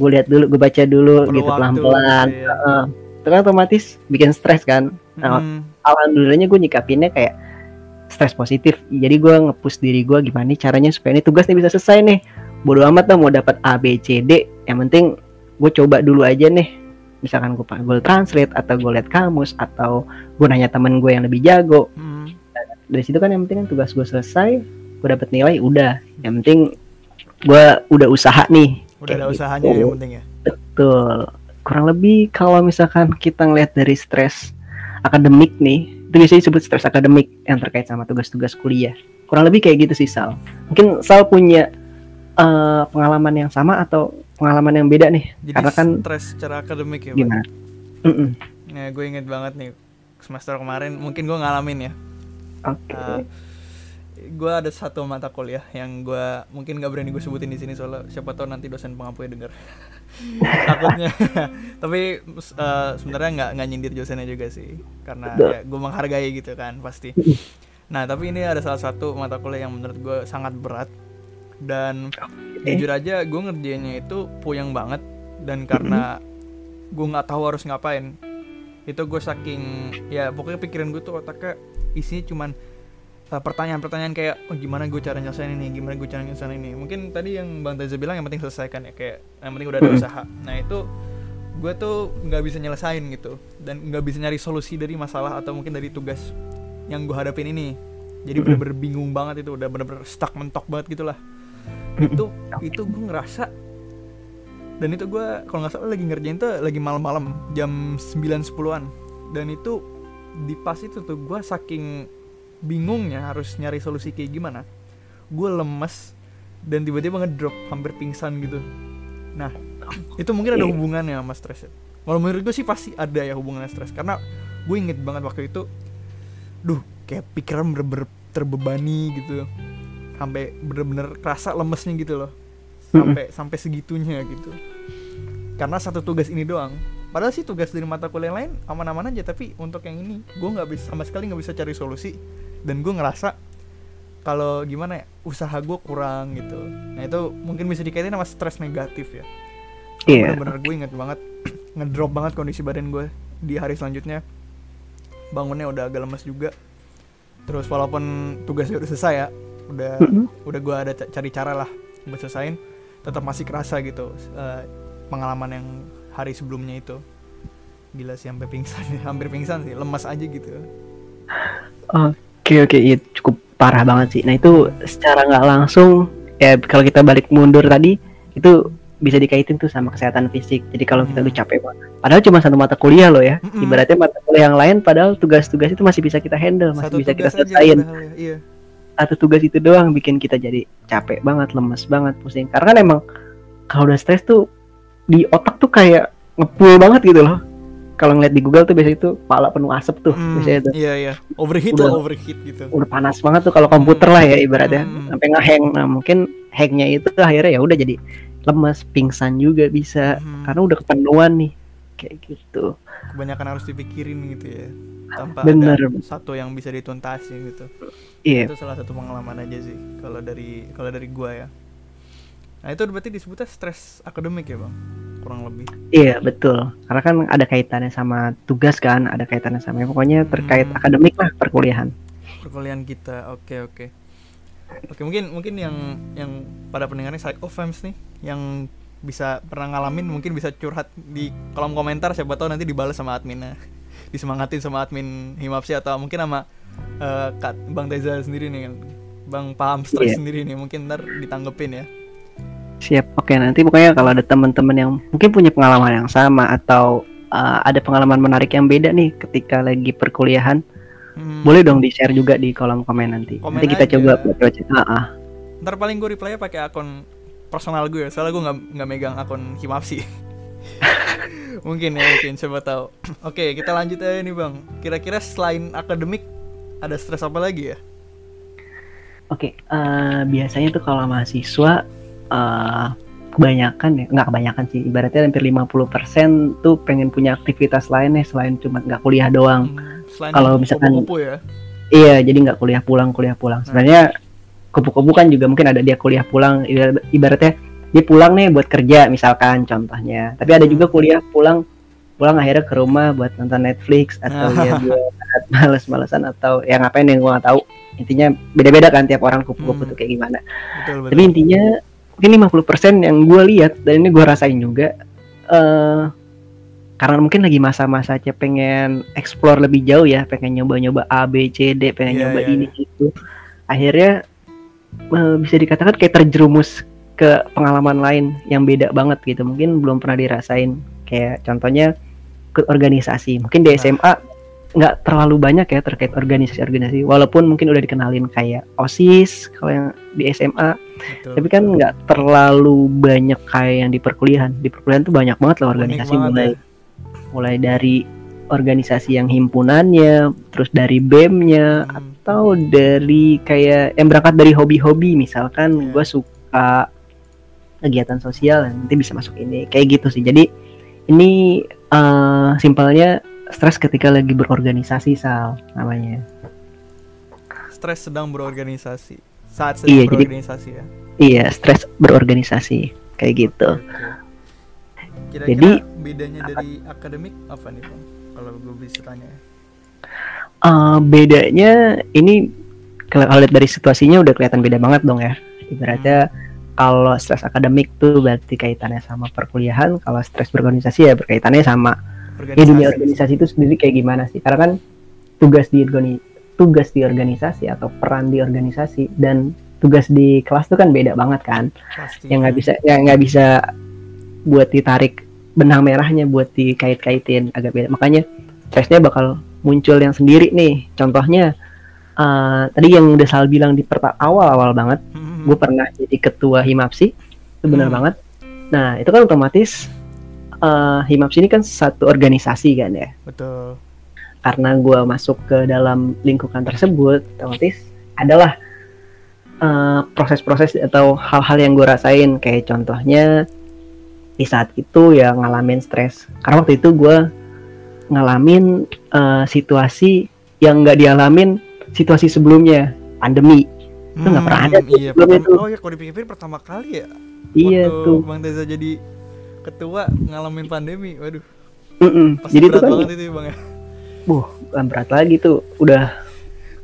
gue lihat dulu, gue baca dulu Perlu gitu pelan-pelan. iya. Heeh. itu kan otomatis bikin stres kan. Nah, Mm. alhamdulillahnya gue nyikapinnya kayak stres positif. Jadi gue nge-push diri gue gimana nih caranya supaya ini tugas nih bisa selesai nih. Bodo amat lah mau dapat A B C D. Yang penting gue coba dulu aja nih. Misalkan gue pakai Google Translate atau gue lihat kamus atau gue nanya temen gue yang lebih jago. Mm. Dari situ kan yang penting kan tugas gue selesai, gue dapet nilai udah. Yang penting gue udah usaha nih. Udah ada Kayak usahanya gitu. yang penting ya. Betul. Kurang lebih kalau misalkan kita ngeliat dari stres akademik nih, itu biasanya disebut stres akademik yang terkait sama tugas-tugas kuliah. Kurang lebih kayak gitu sih Sal. Mungkin Sal punya eh, pengalaman yang sama atau pengalaman yang beda nih? Jadi Karena kan stres secara akademik ya. Gimana? Mm-mm. Nah, gue inget banget nih semester kemarin mungkin gue ngalamin ya. Oke. Uh, gue ada satu mata kuliah yang gue mungkin gak berani gue sebutin di sini soalnya siapa tahu nanti dosen pengampunya denger. Takutnya. Tapi uh, sebenarnya nggak nggak nyindir dosennya juga sih karena ya gue menghargai gitu kan pasti. Nah tapi ini ada salah satu mata kuliah yang menurut gue sangat berat. Dan jujur aja gue ngerjainnya itu puyeng banget. Dan karena gue nggak tahu harus ngapain itu gue saking ya pokoknya pikiran gue tuh otaknya isinya cuman pertanyaan-pertanyaan kayak oh, gimana gue cara nyelesain ini? Gimana gue cara nyelesain ini? Mungkin tadi yang bang Teza bilang yang penting selesaikan ya kayak yang penting udah ada usaha. Nah itu gue tuh nggak bisa nyelesain gitu dan nggak bisa nyari solusi dari masalah atau mungkin dari tugas yang gue hadapin ini. Jadi bener-bener bingung banget itu udah bener-bener stuck mentok banget gitulah. Itu itu gue ngerasa dan itu gue kalau nggak salah lagi ngerjain tuh lagi malam-malam jam 9 10-an dan itu di pas itu tuh gue saking bingungnya harus nyari solusi kayak gimana gue lemes dan tiba-tiba ngedrop hampir pingsan gitu. Nah itu mungkin ada hubungannya sama stres ya. Kalau menurut gue sih pasti ada ya hubungannya stres karena gue inget banget waktu itu duh kayak pikiran bener-bener terbebani gitu. Sampai bener-bener kerasa lemesnya gitu loh. Sampai sampai segitunya gitu. Karena satu tugas ini doang. Padahal sih tugas dari mata kuliah lain aman-aman aja tapi untuk yang ini gue nggak bisa sama sekali nggak bisa cari solusi dan gue ngerasa kalau gimana ya usaha gue kurang gitu. Nah itu mungkin bisa dikaitin sama stres negatif ya. Iya. bener-bener gue inget banget ngedrop banget kondisi badan gue di hari selanjutnya. Bangunnya udah agak lemes juga. Terus walaupun tugasnya udah selesai ya udah Mm-mm. udah gue ada ca- cari cara lah buat selesaiin tetap masih kerasa gitu eh, pengalaman yang hari sebelumnya itu. Gila sih sampai pingsan hampir pingsan sih lemas aja gitu. Oke oke iya cukup parah banget sih. Nah itu secara nggak langsung ya kalau kita balik mundur tadi itu bisa dikaitin tuh sama kesehatan fisik. Jadi kalau kita Hmm. udah capek banget, padahal cuma satu mata kuliah loh ya. Mm-mm. Ibaratnya mata kuliah yang lain, padahal tugas-tugas itu masih bisa kita handle, masih satu bisa kita aja selesaiin. ya. iya Satu tugas itu doang bikin kita jadi capek banget, lemes banget, pusing. Karena kan emang kalau udah stres tuh di otak tuh kayak ngepul banget gitu loh. Kalau ngeliat di Google tuh biasanya itu kepala penuh asap tuh Hmm, biasanya tuh. iya iya overheat Udah. lah overheat gitu udah panas banget tuh kalau komputer lah ya ibaratnya Hmm. sampai ngehang nah mungkin hangnya itu akhirnya ya udah jadi lemes pingsan juga bisa Hmm. karena udah kepenuhan nih kayak gitu kebanyakan harus dipikirin gitu ya tanpa Bener. ada satu yang bisa dituntasin gitu iya itu salah satu pengalaman aja sih kalau dari kalau dari gua ya nah itu berarti disebutnya stres akademik ya bang kurang lebih. Iya betul. Karena kan ada kaitannya sama tugas kan ada kaitannya sama pokoknya terkait Hmm. akademik lah perkuliahan. Perkuliahan kita oke oke. Oke mungkin mungkin yang yang pada pendengarnya Psycho Fams nih yang bisa pernah ngalamin mungkin bisa curhat di kolom komentar. Siapa tahu nanti dibalas sama adminnya. Disemangatin sama admin Himapsi atau mungkin sama eh, Kak Bang Teza sendiri nih. Bang paham stres Iya. sendiri nih. Mungkin ntar ditanggepin ya siap. Oke nanti pokoknya kalau ada teman-teman yang mungkin punya pengalaman yang sama atau uh, ada pengalaman menarik yang beda nih ketika lagi perkuliahan Hmm, boleh dong di share juga di kolom komen nanti. Komen nanti kita aja. coba baca ah, ntar paling gue reply pakai akun personal gue soalnya gue nggak nggak megang akun Himapsi mungkin ya mungkin siapa tahu. Oke kita lanjut aja nih bang. Kira-kira selain akademik ada stres apa lagi ya? Oke, eh, biasanya tuh kalau mahasiswa eh, kebanyakan ya, nggak kebanyakan sih, ibaratnya hampir 50% tuh pengen punya aktivitas lain nih selain cuma nggak kuliah doang. Hmm, Kalau misalkan- kupu-kupu ya Iya, jadi nggak kuliah pulang, kuliah pulang. Sebenarnya kupu-kupu kan juga mungkin ada dia kuliah pulang, ibar- ibaratnya dia pulang nih buat kerja misalkan contohnya. Tapi ada juga kuliah pulang pulang akhirnya ke rumah buat nonton Netflix atau ya buat males-malesan atau ya ngapain yang gua nggak tahu. Intinya beda-beda kan tiap orang kupu-kupu Hmm. tuh kayak gimana. betul betul Tapi intinya mungkin 50% yang gue lihat dan ini gue rasain juga eh karena mungkin lagi masa-masa aja pengen explore lebih jauh ya, pengen nyoba-nyoba A, B, C, D, pengen Iya, nyoba iya, ini itu. Akhirnya eh, bisa dikatakan kayak terjerumus ke pengalaman lain yang beda banget gitu. Mungkin belum pernah dirasain. Kayak contohnya ke organisasi. Mungkin di Nah. SMA nggak terlalu banyak ya terkait organisasi-organisasi. Walaupun mungkin udah dikenalin kayak OSIS kalau yang di SMA betul. tapi kan nggak terlalu banyak kayak yang di perkuliahan di perkuliahan tuh banyak banget loh organisasi banget mulai ya. mulai dari organisasi yang himpunannya terus dari BEM-nya Hmm, atau dari kayak yang berangkat dari hobi-hobi misalkan Iya. gue suka kegiatan sosial nanti bisa masuk ini kayak gitu sih jadi ini eh, simpelnya stres ketika lagi berorganisasi sal namanya. Stres sedang berorganisasi. Saat Iya, sedang jadi- berorganisasi ya. Iya stres berorganisasi kayak gitu. Kira-kira Jadi- bedanya dari akademik apa nih bang? Kalau gue bisa tanya. Eh, bedanya ini kalau lihat dari situasinya udah kelihatan beda banget dong ya. Ibaratnya kalau stres akademik tuh berarti kaitannya sama perkuliahan, kalau stres berorganisasi ya berkaitannya sama ya dunia organisasi itu sendiri kayak gimana sih? Karena kan tugas di tugas di organisasi atau peran di organisasi dan tugas di kelas tuh kan beda banget kan. Pasti. Yang nggak bisa yang nggak bisa buat ditarik benang merahnya buat dikait-kaitin agak beda. Makanya stresnya bakal muncul yang sendiri nih. Contohnya eh, tadi yang udah Sal bilang di awal-awal banget, Hmm, gue pernah jadi ketua Himapsi, itu benar Hmm. banget. Nah itu kan otomatis eh, Himapsi ini kan satu organisasi kan ya. betul Karena gue masuk ke dalam lingkungan tersebut, otomatis adalah eh, proses-proses atau hal-hal yang gue rasain kayak contohnya di saat itu ya ngalamin stres. Karena waktu itu gue ngalamin eh, situasi yang nggak dialamin situasi sebelumnya pandemi. Itu nggak pernah ada iya, pertama, oh ya kalau dipikir pertama kali ya Iya tuh. bang Teza jadi ketua ngalamin pandemi waduh Mm-mm. pasti Jadi itu berat kan, banget itu ya bang ya buh, bukan berat lagi tuh. Udah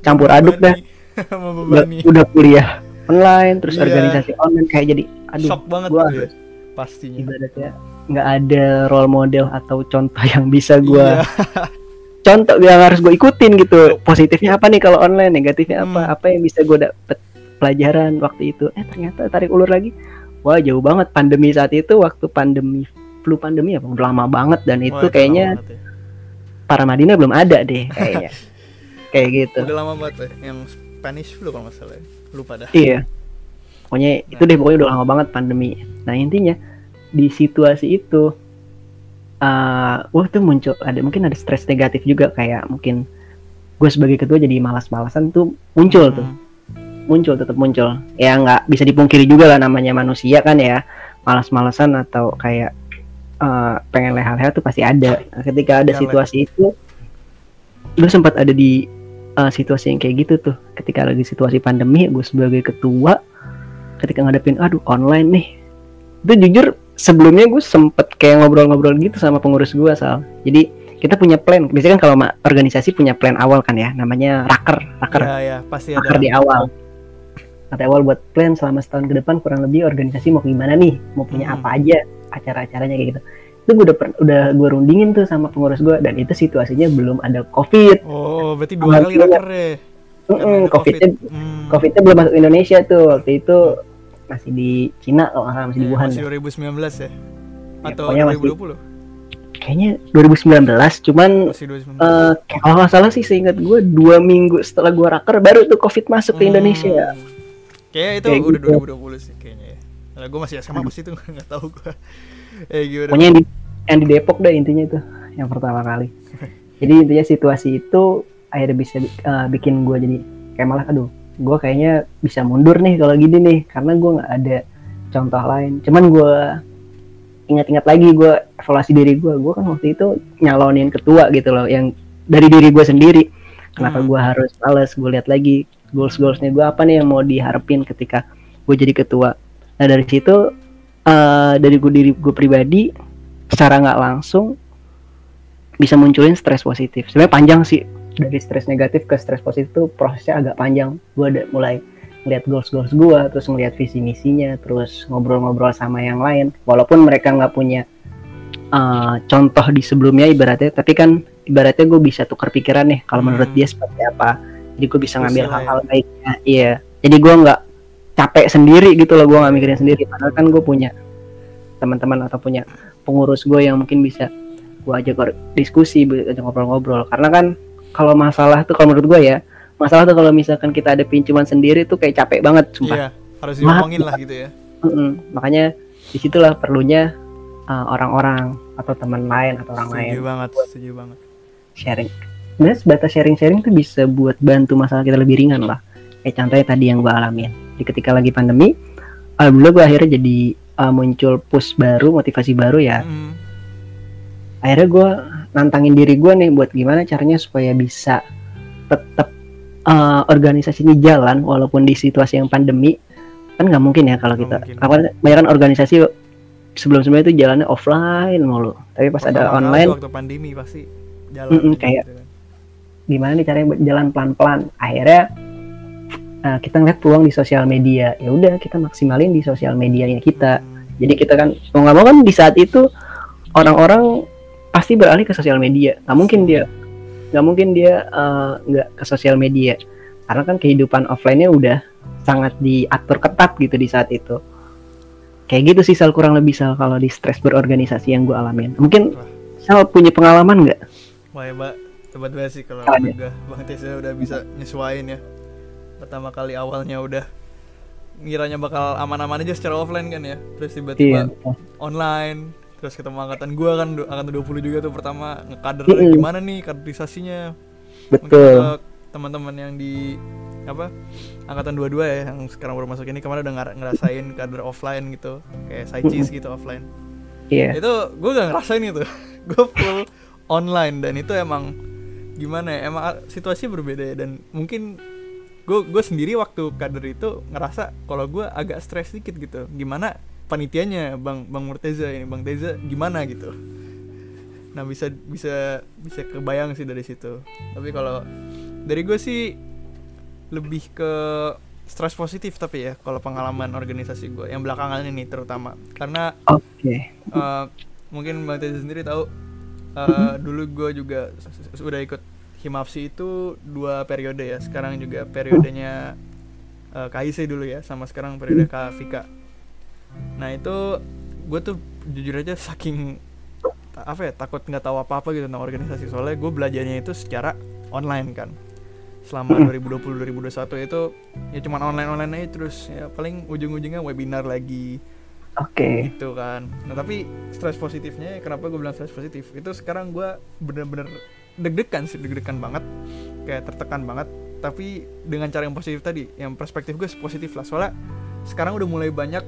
campur aduk dah. Udah, udah kuliah online, terus Iya. organisasi online kayak jadi, aduh, shock banget gua ya pastinya ibaratnya nggak ada role model atau contoh yang bisa gua Iya. contoh yang harus gue ikutin gitu positifnya apa nih kalau online negatifnya apa Hmm. apa yang bisa gue dapet pelajaran waktu itu eh ternyata tarik ulur lagi wah jauh banget pandemi saat itu waktu pandemi flu pandemi apa? Udah lama banget dan Wah, itu kayaknya ya. para Madinah belum ada deh kayaknya. Kayak gitu. Udah lama banget ya yang Spanish flu kalau nggak salah ya. lupa dah. Iya. Pokoknya itu deh pokoknya udah lama banget pandemi. Nah intinya di situasi itu eh wah tuh muncul ada mungkin ada stres negatif juga kayak mungkin gue sebagai ketua jadi malas-malasan tuh muncul tuh. Hmm. Muncul tetap muncul. Ya nggak bisa dipungkiri juga lah namanya manusia kan ya. Malas-malasan atau kayak uh, pengen leha-leha tuh pasti ada. Nah, ketika ada Iya, situasi itu gue sempat ada di uh, situasi yang kayak gitu tuh. Ketika lagi situasi pandemi gue sebagai ketua ketika ngadepin aduh online nih. Itu jujur sebelumnya gue sempet kayak ngobrol-ngobrol gitu sama pengurus gue asal jadi kita punya plan. Biasanya kan kalau organisasi punya plan awal kan ya namanya raker raker. Ya ya pasti ada. raker di awal Di awal buat plan selama setahun ke depan kurang lebih organisasi mau gimana nih? Mau punya Hmm. apa aja? Acara-acaranya kayak gitu. Itu gue udah udah gue rundingin tuh sama pengurus gue dan itu situasinya belum ada covid. Oh berarti dua kali raker ya? Mm-mm, ada covidnya Hmm. covidnya belum masuk Indonesia tuh. Waktu itu masih di Cina kalau nggak masih di Ya, Wuhan. masih dah. 2019 ya? Atau pokoknya masih- 2020 kayaknya 2019 cuman masih 2019 eh, kayak kalau nggak salah sih seingat gue dua minggu setelah gue raker baru tuh covid masuk ke Hmm. Indonesia Kayaknya itu Kayak udah gitu. 2020 sih kayaknya ya. Nah, gue masih SMA pas itu nggak tahu gue. Eh gimana? pokoknya yang di, yang di Depok dah intinya itu yang pertama kali jadi intinya situasi itu akhirnya bisa eh, bikin gue jadi kayak malah aduh gue kayaknya bisa mundur nih kalau gini nih karena gue nggak ada contoh lain cuman gue ingat-ingat lagi gue evaluasi diri gue gue kan waktu itu nyalonin ketua gitu loh yang dari diri gue sendiri kenapa Hmm. gue harus males gue lihat lagi goals goalsnya gue apa nih yang mau diharapin ketika gue jadi ketua. Nah dari situ eh dari gue diri gue pribadi secara nggak langsung bisa munculin stres positif. Sebenarnya panjang sih. Dari stres negatif ke stres positif itu prosesnya agak panjang. Gue ada mulai ngeliat goals goals gue terus ngeliat visi misinya terus ngobrol-ngobrol sama yang lain. Walaupun mereka nggak punya eh, contoh di sebelumnya ibaratnya tapi kan ibaratnya gue bisa tukar pikiran nih kalau menurut Hmm. dia seperti apa jadi gue bisa ngambil lah ya. hal-hal baiknya iya jadi gue nggak capek sendiri gitu loh gue nggak mikirin sendiri padahal kan gue punya teman-teman atau punya pengurus gue yang mungkin bisa gue ajak diskusi ajak ngobrol-ngobrol karena kan kalau masalah tuh kalau menurut gue ya masalah tuh kalau misalkan kita ada pincuman sendiri tuh kayak capek banget sumpah Iya, harus diomongin lah gitu ya. Mm-mm. makanya di situlah perlunya uh, orang-orang atau teman lain atau orang lain Setuju banget, setuju banget. sharing sebenarnya sebatas sharing-sharing tuh bisa buat bantu masalah kita lebih ringan lah kayak contohnya tadi yang gue alamin di ketika lagi pandemi alhamdulillah gue akhirnya jadi uh, muncul push baru motivasi baru ya Hmm. akhirnya gue nantangin diri gue nih buat gimana caranya supaya bisa tetap uh, organisasi ini jalan walaupun di situasi yang pandemi kan nggak mungkin ya kalau kita mungkin. apa kan organisasi sebelum sebelumnya itu jalannya offline mulu tapi pas ada Pertama kali online waktu pandemi pasti jalan. Mm-mm, gitu kayak- kan. Gimana nih caranya jalan pelan-pelan. Akhirnya uh, kita ngeliat peluang di sosial media. Ya udah kita maksimalin di sosial medianya kita. Jadi kita kan mau nggak mau kan di saat itu orang-orang pasti beralih ke sosial media. Nggak mungkin dia nggak mungkin dia eh, nggak ke sosial media. Karena kan kehidupan offline-nya udah sangat diatur ketat gitu di saat itu. Kayak gitu sih sal kurang lebih sal kalau di stres berorganisasi yang gue alamin. Mungkin sal punya pengalaman nggak? Wah, hebat. Hebat banget sih kalau menurut gua. Bang Teza udah bisa nyesuain ya. Pertama kali awalnya udah ngiranya bakal aman-aman aja secara offline kan ya. Terus iya tiba-tiba online terus ketemu angkatan gua kan angkatan 20 juga tuh pertama ngekader Mm-mm. gimana nih kaderisasinya betul teman-teman yang di apa angkatan 22 ya yang sekarang baru masuk ini kemarin udah ngerasain kader offline gitu kayak saicis gitu offline iya itu gue gak ngerasain itu gue full online dan itu emang gimana ya emang situasi berbeda ya dan mungkin gue gue sendiri waktu kader itu ngerasa kalau gue agak stres dikit gitu. Gimana panitianya bang bang Murteza ini bang Teza gimana gitu. Nah bisa bisa bisa kebayang sih dari situ. Tapi kalau dari gue sih lebih ke stres positif tapi ya kalau pengalaman organisasi gue yang belakangan ini terutama. Karena oke. Eh, mungkin Bang Teza sendiri tahu eh, dulu gue juga s- s- udah ikut Himapsi itu dua periode ya. Sekarang juga periodenya uh, KIC dulu ya sama sekarang periode Kak Vika. Nah itu gue tuh jujur aja saking apa ya takut nggak tahu apa apa gitu tentang organisasi. Soalnya gue belajarnya itu secara online kan. Selama 2020 2021 itu ya cuman online online aja terus. Ya paling ujung-ujungnya webinar lagi oke. Gitu kan. Nah tapi stres positifnya kenapa gue bilang stres positif? Itu sekarang gue bener-bener deg-degan sih deg-degan banget. Kayak tertekan banget. Tapi dengan cara yang positif tadi yang perspektif gue positif lah. Soalnya sekarang udah mulai banyak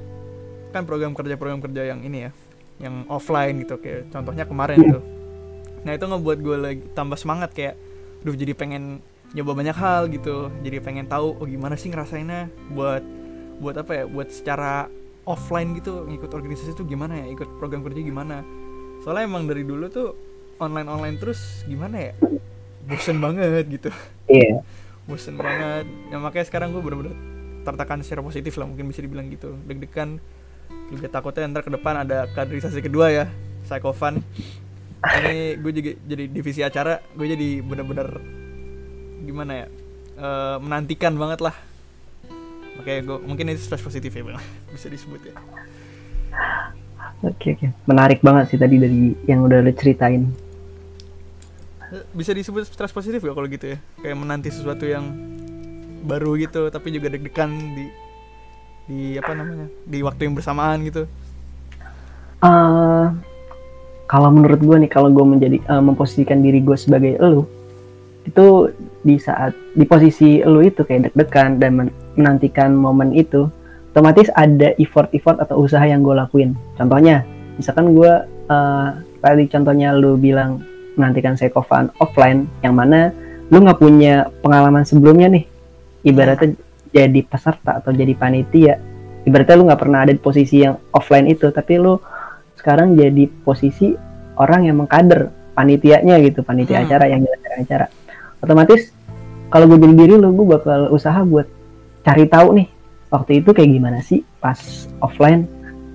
kan program kerja program kerja yang ini ya yang offline gitu. Kayak contohnya kemarin tuh. Nah itu ngebuat gue lagi tambah semangat kayak duh jadi pengen nyoba banyak hal gitu. Jadi pengen tahu oh gimana sih ngerasainnya? Buat buat apa ya? Buat secara offline gitu ngikut organisasi tuh gimana ya? Ikut program kerja gimana? Soalnya emang dari dulu tuh online online terus gimana ya? Bosen banget gitu. Iya. bosen banget. Ya makanya sekarang gue bener-bener tertekan secara positif lah mungkin bisa dibilang gitu. Deg-degan. Juga takutnya ntar ke depan ada kaderisasi kedua ya Psychofan ini gue juga jadi divisi acara gue jadi bener-bener gimana ya? Eh, menantikan banget lah makanya gue mungkin itu stress positif ya bang. Bisa disebut ya. Oke oke. Menarik banget sih tadi dari yang udah lo ceritain. Eh, bisa disebut stress positif gak kalau gitu ya? Kayak menanti sesuatu yang baru gitu tapi juga deg-degan di di apa namanya? Di waktu yang bersamaan gitu. Eh kalau menurut gue nih kalau gue menjadi eh, memposisikan diri gue sebagai elu itu di saat di posisi elu itu kayak deg-degan dan men- menantikan momen itu otomatis ada effort-effort atau usaha yang gue lakuin. Contohnya misalkan gue eh, tadi contohnya lu bilang menantikan psychovan offline yang mana lu nggak punya pengalaman sebelumnya nih. Ibaratnya jadi peserta atau jadi panitia. Ibaratnya lu nggak pernah ada di posisi yang offline itu tapi lu sekarang jadi posisi orang yang mengkader panitianya gitu panitia Hmm. acara yang acara otomatis kalau gue jadi diri lu gue bakal usaha buat cari tahu nih waktu itu kayak gimana sih pas offline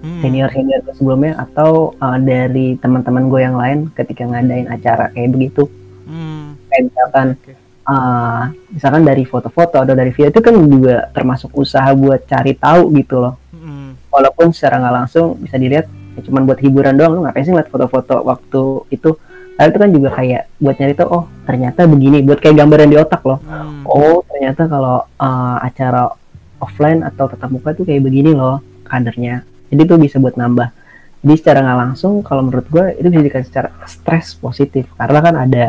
Hmm. senior senior sebelumnya atau uh, dari teman-teman gue yang lain ketika ngadain acara kayak begitu Hmm. kayak misalkan Oke. uh, misalkan dari foto-foto atau dari video itu kan juga termasuk usaha buat cari tahu gitu loh Hmm. walaupun secara nggak langsung bisa dilihat ya cuman buat hiburan doang lu ngapain sih ngeliat foto-foto waktu itu Lalu itu kan juga kayak buat nyari tahu oh ternyata begini buat kayak gambaran di otak loh Hmm. oh ternyata kalau uh, acara offline atau tatap muka tuh kayak begini loh kadernya jadi itu bisa buat nambah jadi secara nggak langsung kalau menurut gue itu bisa dikasih secara stres positif karena kan ada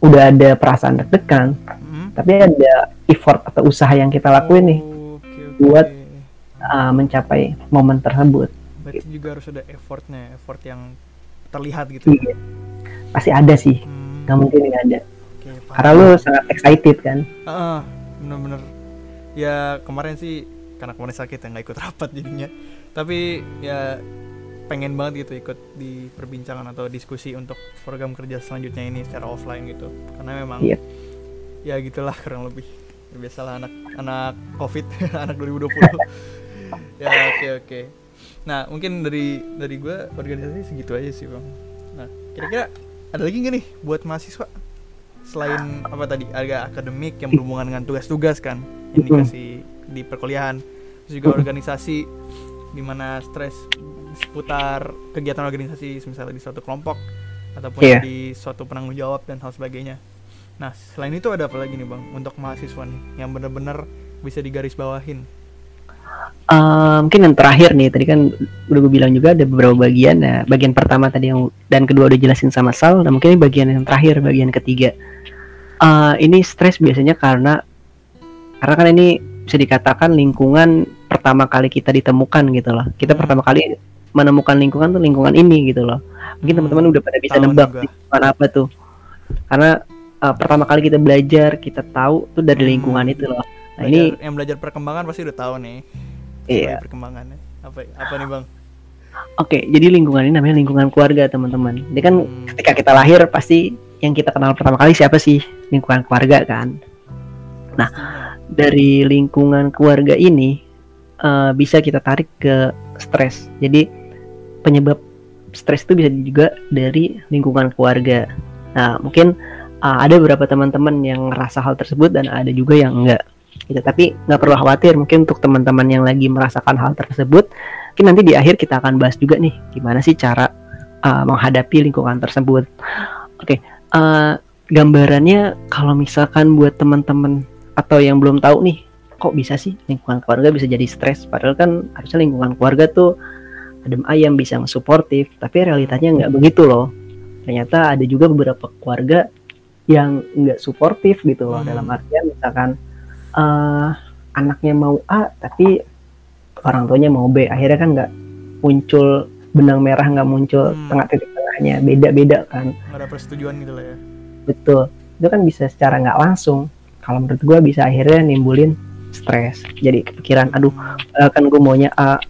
udah ada perasaan deg-degan Hmm. tapi ada effort atau usaha yang kita lakuin nih Oh, oke, oke. buat uh, mencapai momen tersebut Berarti juga harus ada effortnya, effort yang terlihat gitu. ya. Iya. Pasti ada sih Hmm. nggak mungkin nggak ada Oke, paham. karena lu sangat excited kan Ah, bener-bener. Ya kemarin sih karena kemarin sakit ya nggak ikut rapat jadinya. Tapi ya pengen banget gitu ikut di perbincangan atau diskusi untuk program kerja selanjutnya ini secara offline gitu. Karena memang Iya. ya gitulah kurang lebih. Biasalah anak anak covid anak 2020. ya oke oke. Nah mungkin dari dari gue organisasi segitu aja sih bang. Nah kira-kira ada lagi nggak nih buat mahasiswa? Selain apa tadi? Ada akademik yang berhubungan dengan tugas-tugas kan yang dikasih di perkuliahan. Terus juga organisasi di mana stres seputar kegiatan organisasi misalnya di suatu kelompok ataupun Iya. di suatu penanggung jawab dan hal sebagainya. Nah selain itu ada apa lagi nih bang untuk mahasiswa nih yang benar-benar bisa digaris Eh, mungkin yang terakhir nih tadi kan udah gue bilang juga ada beberapa bagian. Nah bagian pertama tadi yang dan kedua udah jelasin sama Sal. Dan mungkin ini bagian yang terakhir bagian ketiga. Eh, ini stres biasanya karena karena kan ini bisa dikatakan lingkungan pertama kali kita ditemukan gitu loh. Kita Hmm. pertama kali menemukan lingkungan tuh lingkungan ini gitu loh. Mungkin Hmm, teman-teman udah pada bisa tahu nih nebak gua. lingkungan apa tuh. Karena eh, pertama kali kita belajar kita tahu tuh dari Hmm. lingkungan itu loh. Nah Belajar- ini yang belajar perkembangan pasti udah tahu nih Iya. perkembangannya apa apa nih bang Oke, jadi lingkungan ini namanya lingkungan keluarga, teman-teman. Ini kan Hmm. ketika kita lahir pasti yang kita kenal pertama kali siapa sih? Lingkungan keluarga kan. Nah. Dari lingkungan keluarga ini eh, bisa kita tarik ke stres. Jadi penyebab stres itu bisa juga dari lingkungan keluarga. Nah, mungkin eh, ada beberapa teman-teman yang ngerasa hal tersebut dan ada juga yang enggak. Gitu. Tapi nggak perlu khawatir. Mungkin untuk teman-teman yang lagi merasakan hal tersebut, mungkin nanti di akhir kita akan bahas juga nih gimana sih cara uh, menghadapi lingkungan tersebut. Oke, uh, gambarannya kalau misalkan buat teman-teman atau yang belum tahu nih, kok bisa sih lingkungan keluarga bisa jadi stres? Padahal kan harusnya lingkungan keluarga tuh adem ayam bisa suportif, tapi realitanya nggak begitu loh. Ternyata ada juga beberapa keluarga yang nggak suportif gitu loh Hmm. dalam artian misalkan uh, anaknya mau A tapi orang tuanya mau B. Akhirnya kan nggak muncul benang merah nggak muncul Hmm. tengah titik tengahnya. Beda-beda kan. Nggak ada persetujuan gitu lah ya. Betul. Itu kan bisa secara nggak langsung. Kalau menurut gue bisa akhirnya nimbulin stres. Jadi kepikiran aduh eh, kan gue maunya A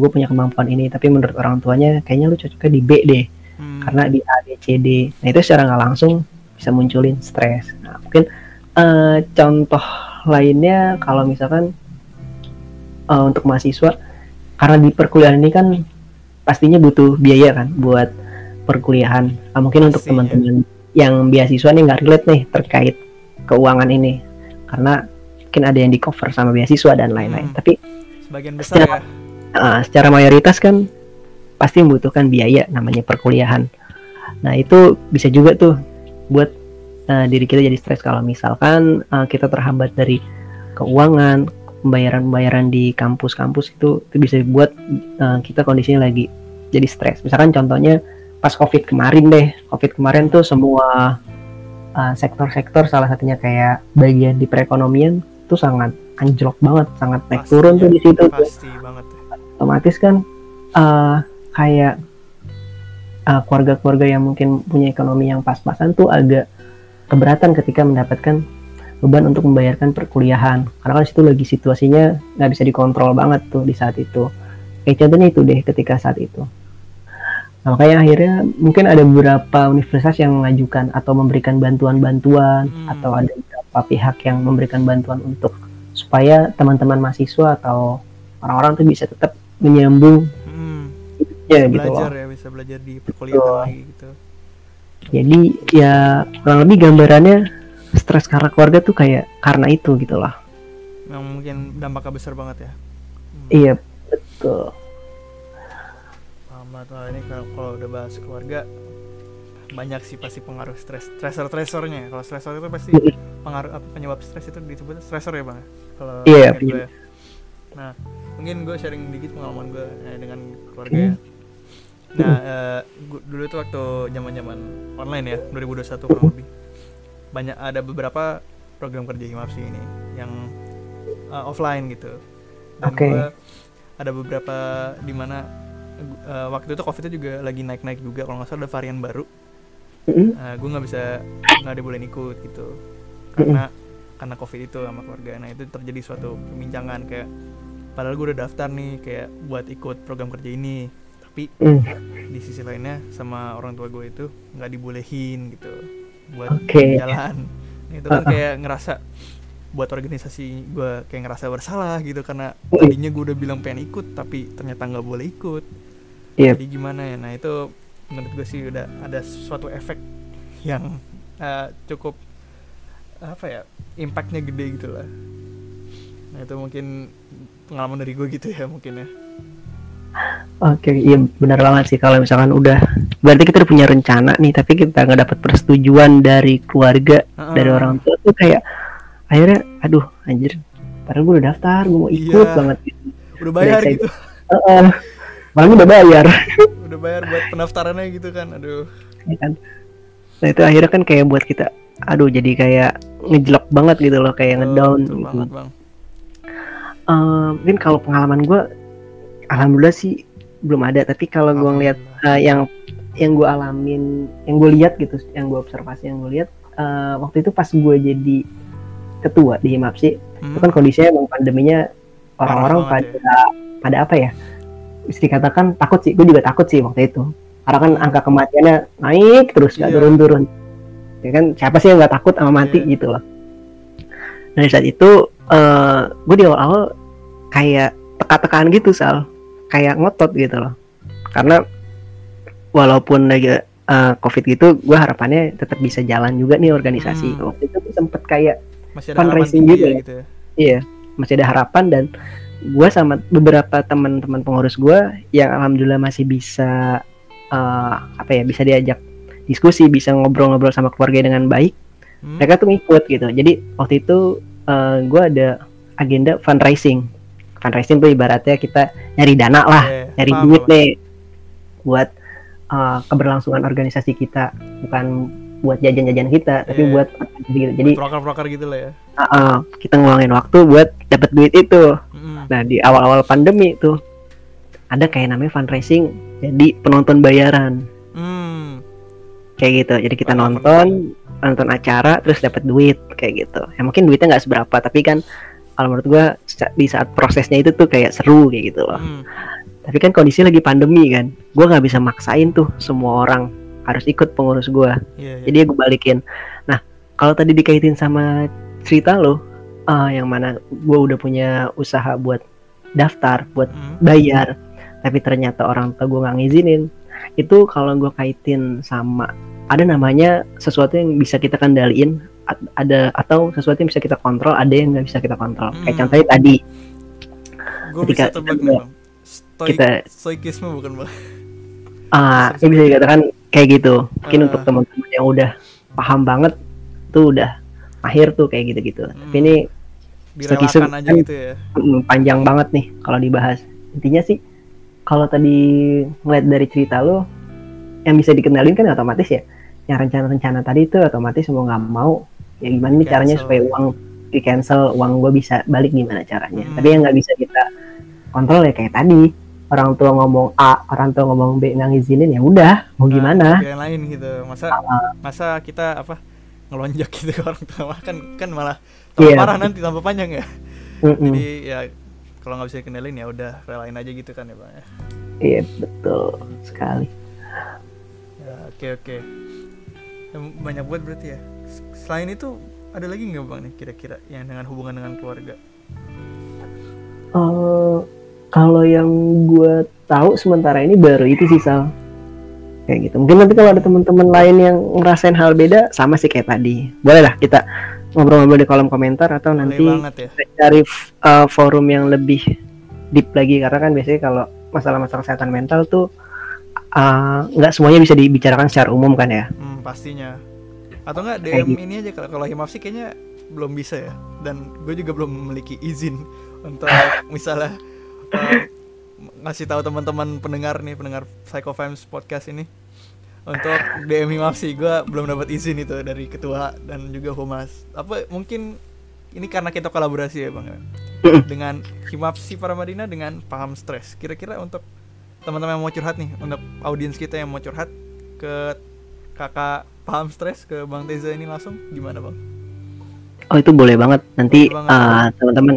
gue punya kemampuan ini. Tapi menurut orang tuanya kayaknya lu cocoknya di B deh. Hmm. karena di A B C D. Nah itu secara nggak langsung bisa munculin stres. Nah mungkin eh, contoh lainnya kalau misalkan eh, untuk mahasiswa karena di perkuliahan ini kan pastinya butuh biaya kan buat perkuliahan. Nah, mungkin untuk teman-teman yang beasiswa nih nggak relate nih terkait keuangan ini. Karena mungkin ada yang di cover sama beasiswa dan lain-lain. Hmm. tapi sebagian besar ya. uh, secara mayoritas kan pasti membutuhkan biaya namanya perkuliahan. Nah itu bisa juga tuh buat uh, diri kita jadi stres kalau misalkan uh, kita terhambat dari keuangan, pembayaran-pembayaran di kampus-kampus itu, itu bisa buat uh, kita kondisinya lagi jadi stres. Misalkan contohnya pas COVID kemarin deh, COVID kemarin tuh semua uh, sektor-sektor salah satunya kayak bagian di perekonomian tuh sangat anjlok banget, sangat naik Pasti, turun ya. tuh di situ tuh pasti banget ya. otomatis kan eh, kayak keluarga-keluarga yang mungkin punya ekonomi yang pas-pasan tuh agak keberatan ketika mendapatkan beban untuk membayarkan perkuliahan karena kan situ lagi situasinya nggak bisa dikontrol banget tuh di saat itu kayak contohnya itu deh ketika saat itu nah, makanya akhirnya mungkin ada beberapa universitas yang mengajukan atau memberikan bantuan-bantuan Hmm. atau ada beberapa pihak yang memberikan bantuan untuk supaya teman-teman mahasiswa atau orang-orang tuh bisa tetap menyambung Hmm. ya gitu belajar loh. ya bisa belajar di perkuliahan lagi gitu Jadi ya kurang lebih gambarannya stres karena keluarga tuh kayak karena itu gitu loh. yang mungkin dampaknya besar banget ya Hmm. Iya betul. banget Wah, ini kalau, kalau udah bahas keluarga banyak sih pasti pengaruh stres stresor stresornya kalau stresor itu pasti pengaruh apa penyebab stres itu disebut stresor ya bang kalau Iya, gue ya. nah mungkin gue sharing dikit pengalaman gue eh, dengan keluarga ya nah eh, gua- dulu itu waktu zaman zaman online ya 2021 kurang lebih banyak ada beberapa program kerja himapsi ini yang eh, offline gitu. Dan Oke. gue ada beberapa di mana eh, waktu itu covid itu juga lagi naik naik juga kalau nggak salah ada varian baru. Mm-mm. gue nggak bisa nggak dibolehin ikut gitu. Karena karena covid itu sama keluarga. Nah itu terjadi suatu pembincangan kayak padahal gue udah daftar nih kayak buat ikut program kerja ini tapi Mm. di sisi lainnya sama orang tua gue itu nggak dibolehin gitu buat Oke. jalan nah, itu kan Uh-uh. kayak ngerasa buat organisasi gue kayak ngerasa bersalah gitu karena Mm. tadinya gue udah bilang pengen ikut tapi ternyata nggak boleh ikut Iya. jadi gimana ya nah itu menurut gue sih udah ada suatu efek yang eh, cukup apa ya impactnya gede gitu lah nah itu mungkin pengalaman dari gue gitu ya mungkin ya Oke, iya benar banget sih kalau misalkan udah berarti kita udah punya rencana nih tapi kita nggak dapat persetujuan dari keluarga Heeh. dari orang tua tuh kayak akhirnya aduh anjir padahal gue udah daftar gue mau ikut Iya. banget gitu. udah bayar Udah gitu Heeh. malah gue udah bayar udah bayar buat pendaftarannya gitu kan aduh ya kan nah itu akhirnya kan kayak buat kita aduh jadi kayak ngejelek banget gitu loh kayak ngedown betul gitu. banget bang Eh, mungkin kalau pengalaman gue alhamdulillah sih belum ada tapi kalau gue ngeliat eh, yang yang gue alamin yang gue lihat gitu yang gue observasi yang gue lihat eh, waktu itu pas gue jadi ketua di Himapsi Hmm, itu kan kondisinya emang pandeminya orang-orang Parah banget pada pada apa ya? Bisa dikatakan takut sih gue juga takut sih waktu itu. Karena kan angka kematiannya naik terus nggak Iya. turun-turun. Ya kan siapa sih yang nggak takut sama mati Iya. gitu loh. Dari saat itu eh gue di awal-awal kayak teka-tekaan gitu sal kayak ngotot gitu loh karena walaupun lagi eh, covid gitu gue harapannya tetap bisa jalan juga nih organisasi Hmm. waktu itu sempet kayak masih ada fundraising gitu ya gitu ya Iya, masih ada harapan dan gue sama beberapa teman-teman pengurus gue yang alhamdulillah masih bisa eh, apa ya bisa diajak diskusi, bisa ngobrol-ngobrol sama keluarga dengan baik. Hmm, Mereka tuh ngikut gitu. Jadi waktu itu gue ada agenda fundraising. Fundraising tuh ibaratnya kita nyari dana lah, iya, nyari paham, duit paham. nih buat eh, keberlangsungan organisasi kita, bukan buat jajan-jajan kita, tapi Iya. buat gitu. Jadi proker-proker gitu lah ya uh, uh, kita ngeluangin waktu buat dapat duit itu. Hmm, Nah di awal-awal pandemi tuh ada kayak namanya fundraising jadi penonton bayaran Hmm. kayak gitu jadi kita Oh, nonton nonton acara terus dapat duit kayak gitu ya mungkin duitnya nggak seberapa tapi kan kalau menurut gua sa- di saat prosesnya itu tuh kayak seru kayak gitu loh Hmm. tapi kan kondisi lagi pandemi kan gua nggak bisa maksain tuh semua orang harus ikut pengurus gua Iya, iya. jadi gue balikin nah kalau tadi dikaitin sama cerita lo eh, yang mana gua udah punya usaha buat daftar buat Hmm. bayar tapi ternyata orang tua gue nggak ngizinin itu kalau gue kaitin sama ada namanya sesuatu yang bisa kita kendaliin ada atau sesuatu yang bisa kita kontrol ada yang nggak bisa kita kontrol kayak Hmm. contohnya tadi Gue ketika bisa tebak kita- nih. Stoik, kita- stoikisme bukan bang? ah Bisa- ini bisa dikatakan kayak gitu mungkin Ah. untuk teman-teman yang udah paham banget tuh udah mahir tuh kayak gitu-gitu tapi Hmm. ini Stoikisme kan- gitu ya. mm, panjang banget nih kalau dibahas intinya sih kalau tadi ngeliat dari cerita lo yang bisa dikenalin kan otomatis ya yang rencana-rencana tadi itu otomatis mau nggak mau ya gimana nih caranya supaya uang di cancel uang gue bisa balik gimana caranya Hmm. tapi yang nggak bisa kita kontrol ya kayak tadi orang tua ngomong A orang tua ngomong B nggak ngizinin ya udah mau Nah, gimana Yang lain gitu. Masa masa kita apa ngelonjak gitu ke orang tua kan kan malah tambah Iya. parah nanti tambah panjang ya. Mm-mm. Jadi ya kalau nggak bisa dikenalin ya udah relain aja gitu kan ya bang. ya. iya betul sekali Ya, oke oke. Ya, banyak buat berarti ya. Selain itu ada lagi nggak bang nih kira-kira yang dengan hubungan dengan keluarga? Eh, kalau yang gue tahu sementara ini baru itu sih Sal kayak gitu mungkin nanti kalau ada teman-teman lain yang ngerasain hal beda sama sih kayak tadi boleh lah kita ngobrol-ngobrol di kolom komentar atau Boleh nanti ya. cari uh, forum yang lebih deep lagi karena kan biasanya kalau masalah-masalah kesehatan mental tuh uh, nggak semuanya bisa dibicarakan secara umum kan ya Hmm, pastinya. Atau enggak Kayak DM gitu. ini aja kalau kalau Himaf sih kayaknya belum bisa ya. Dan gue juga belum memiliki izin untuk misalnya eh, ngasih tahu teman-teman pendengar nih, pendengar Psycho Vibes podcast ini untuk DM Himaf sih gue belum dapat izin itu dari ketua dan juga humas. Apa mungkin ini karena kita kolaborasi ya bang ya? Mm-mm. dengan Himapsi Paramadina dengan paham stres. Kira-kira untuk teman-teman yang mau curhat nih, untuk audiens kita yang mau curhat ke kakak paham stres ke Bang Teza ini langsung gimana bang? Oh itu boleh banget. Nanti Boleh banget. uh, teman-teman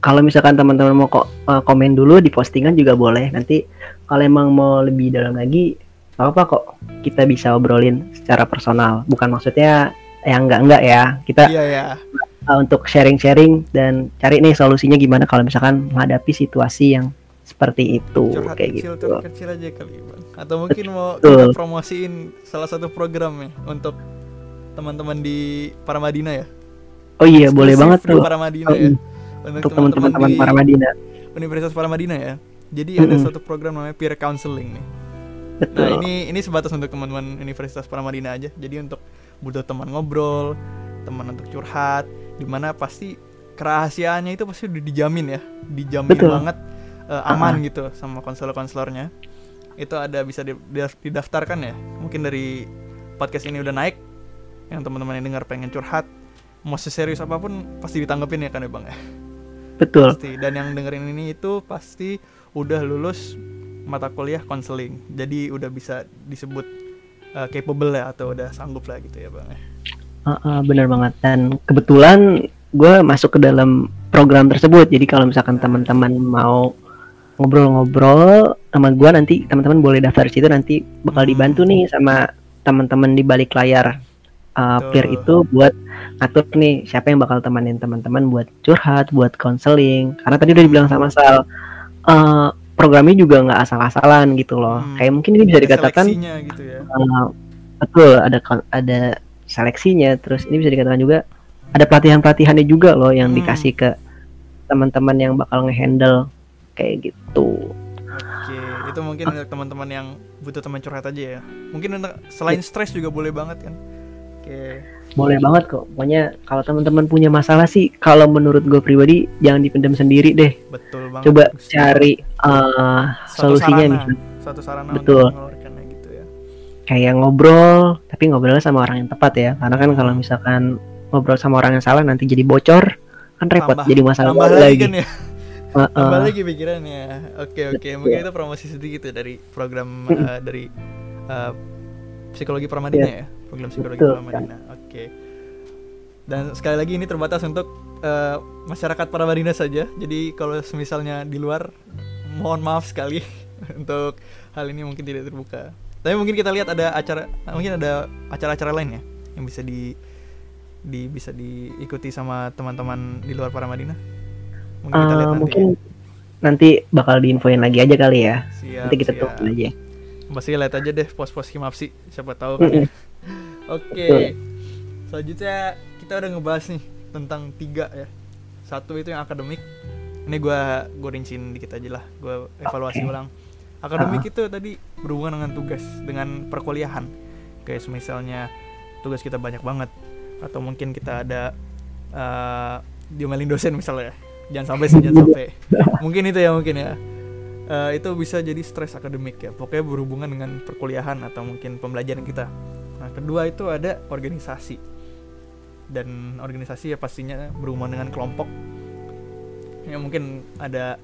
kalau misalkan teman-teman mau kok uh, komen dulu di postingan juga boleh. Nanti kalau emang mau lebih dalam lagi, nggak apa kok kita bisa obrolin secara personal. Bukan maksudnya yang enggak enggak ya. Kita Iya ya. uh, untuk sharing-sharing dan cari nih solusinya gimana kalau misalkan menghadapi situasi yang seperti itu Curhat kayak kecil gitu. curhat kecil aja kali bang. Atau mungkin mau kita promosiin salah satu program ya untuk teman-teman di Paramadina ya. Oh iya boleh Eksklusif banget tuh Paramadina Oh, ya. untuk teman-teman teman di para Madinah. Universitas Paramadina ya. Jadi ada Mm-mm. suatu program namanya peer counseling nih. Betul. Nah ini ini sebatas untuk teman-teman Universitas Paramadina aja. Jadi untuk butuh teman ngobrol, teman untuk curhat, di mana pasti kerahasiaannya itu pasti udah dijamin ya, dijamin Betul. banget eh, aman gitu sama konselor-konselornya. Itu ada bisa di- di- didaftarkan ya. Mungkin dari podcast ini udah naik, yang teman-teman yang dengar pengen curhat, mau seserius apa pun pasti ditanggepin ya kan ya bang ya. Betul. Pasti. Dan yang dengerin ini itu pasti udah lulus mata kuliah konseling. Jadi udah bisa disebut uh, capable ya atau udah sanggup lah gitu ya bang. ya. Heeh, bener banget dan kebetulan gue masuk ke dalam program tersebut jadi kalau misalkan teman-teman mau ngobrol-ngobrol sama gue nanti teman-teman boleh daftar di situ nanti bakal Hmm. dibantu nih sama teman-teman di balik layar uh, peer itu buat ngatur nih siapa yang bakal temenin teman-teman buat curhat buat konseling karena tadi udah dibilang sama Sal uh, programnya juga nggak asal-asalan gitu loh Hmm. kayak mungkin ini bisa Ada dikatakan gitu ya. Uh, betul ada ada seleksinya terus ini bisa dikatakan juga ada pelatihan pelatihannya juga loh yang Hmm. dikasih ke teman-teman yang bakal ngehandle kayak gitu Oke, itu mungkin untuk teman-teman yang butuh teman curhat aja ya. Mungkin untuk selain stres juga boleh banget kan. Oke. boleh banget kok pokoknya kalau teman-teman punya masalah sih kalau menurut gue pribadi jangan dipendam sendiri deh Betul banget. coba cari uh, Suatu solusinya sarana, misalnya Suatu sarana Betul. untuk mengeluarkannya gitu ya. kayak ngobrol tapi ngobrolnya sama orang yang tepat ya karena kan kalau misalkan ngobrol sama orang yang salah nanti jadi bocor kan repot Tambah- jadi masalah Tambah lagi lagi kan ya. Uh, Tambah uh, lagi pikirannya. Oke oke, mungkin itu promosi sedikit ya dari program eh, dari eh, psikologi Pramadina ya, program psikologi Betul, Pramadina. Oke. Dan sekali lagi ini terbatas untuk eh, masyarakat Pramadina saja. Jadi kalau misalnya di luar, mohon maaf sekali untuk hal ini mungkin tidak terbuka. Tapi mungkin kita lihat ada acara, mungkin ada acara-acara lain ya yang bisa di di bisa diikuti sama teman-teman di luar Pramadina. Mungkin kita uh, lihat nanti. mungkin nanti bakal diinfoin lagi aja kali ya. Siap, nanti kita siap. tunggu aja. Pasti lihat aja deh pos-pos Himapsi, siapa tahu kan. Oke. Betul. Selanjutnya kita udah ngebahas nih tentang tiga ya. Satu itu yang akademik. Ini gua gue rinciin dikit aja lah. Gue evaluasi Oke. ulang. Akademik itu tadi berhubungan dengan tugas, dengan perkuliahan. Kayak misalnya tugas kita banyak banget atau mungkin kita ada eh diomelin dosen misalnya. Jangan sampai sih, jangan sampai. Mungkin itu ya mungkin ya. Eh, itu bisa jadi stres akademik ya. Pokoknya berhubungan dengan perkuliahan atau mungkin pembelajaran kita. Nah kedua itu ada organisasi. Dan organisasi ya pastinya berhubungan dengan kelompok. Ya mungkin ada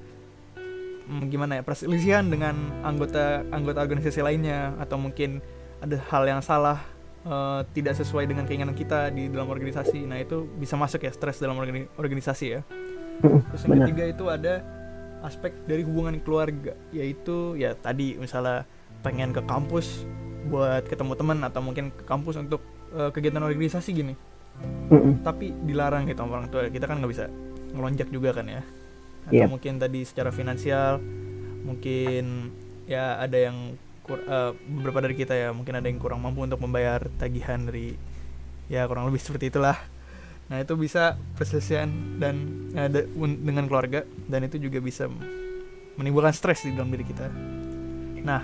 mm, gimana ya perselisihan dengan anggota anggota organisasi lainnya. Atau mungkin ada hal yang salah eh, tidak sesuai dengan keinginan kita di dalam organisasi. Nah itu bisa masuk ya stres dalam organi- organisasi ya Terus yang ketiga itu ada aspek dari hubungan keluarga, yaitu ya tadi misalnya pengen ke kampus buat ketemu teman atau mungkin ke kampus untuk eh, kegiatan organisasi gini, Mm-mm. tapi dilarang gitu sama orang tua. Kita kan nggak bisa ngelonjak juga kan ya. Atau Iya. mungkin tadi secara finansial, mungkin ya ada yang kur- eh, beberapa dari kita ya mungkin ada yang kurang mampu untuk membayar tagihan dari ya kurang lebih seperti itulah. Nah itu bisa perselisihan dan un- dengan keluarga dan itu juga bisa menimbulkan stres di dalam diri kita. Nah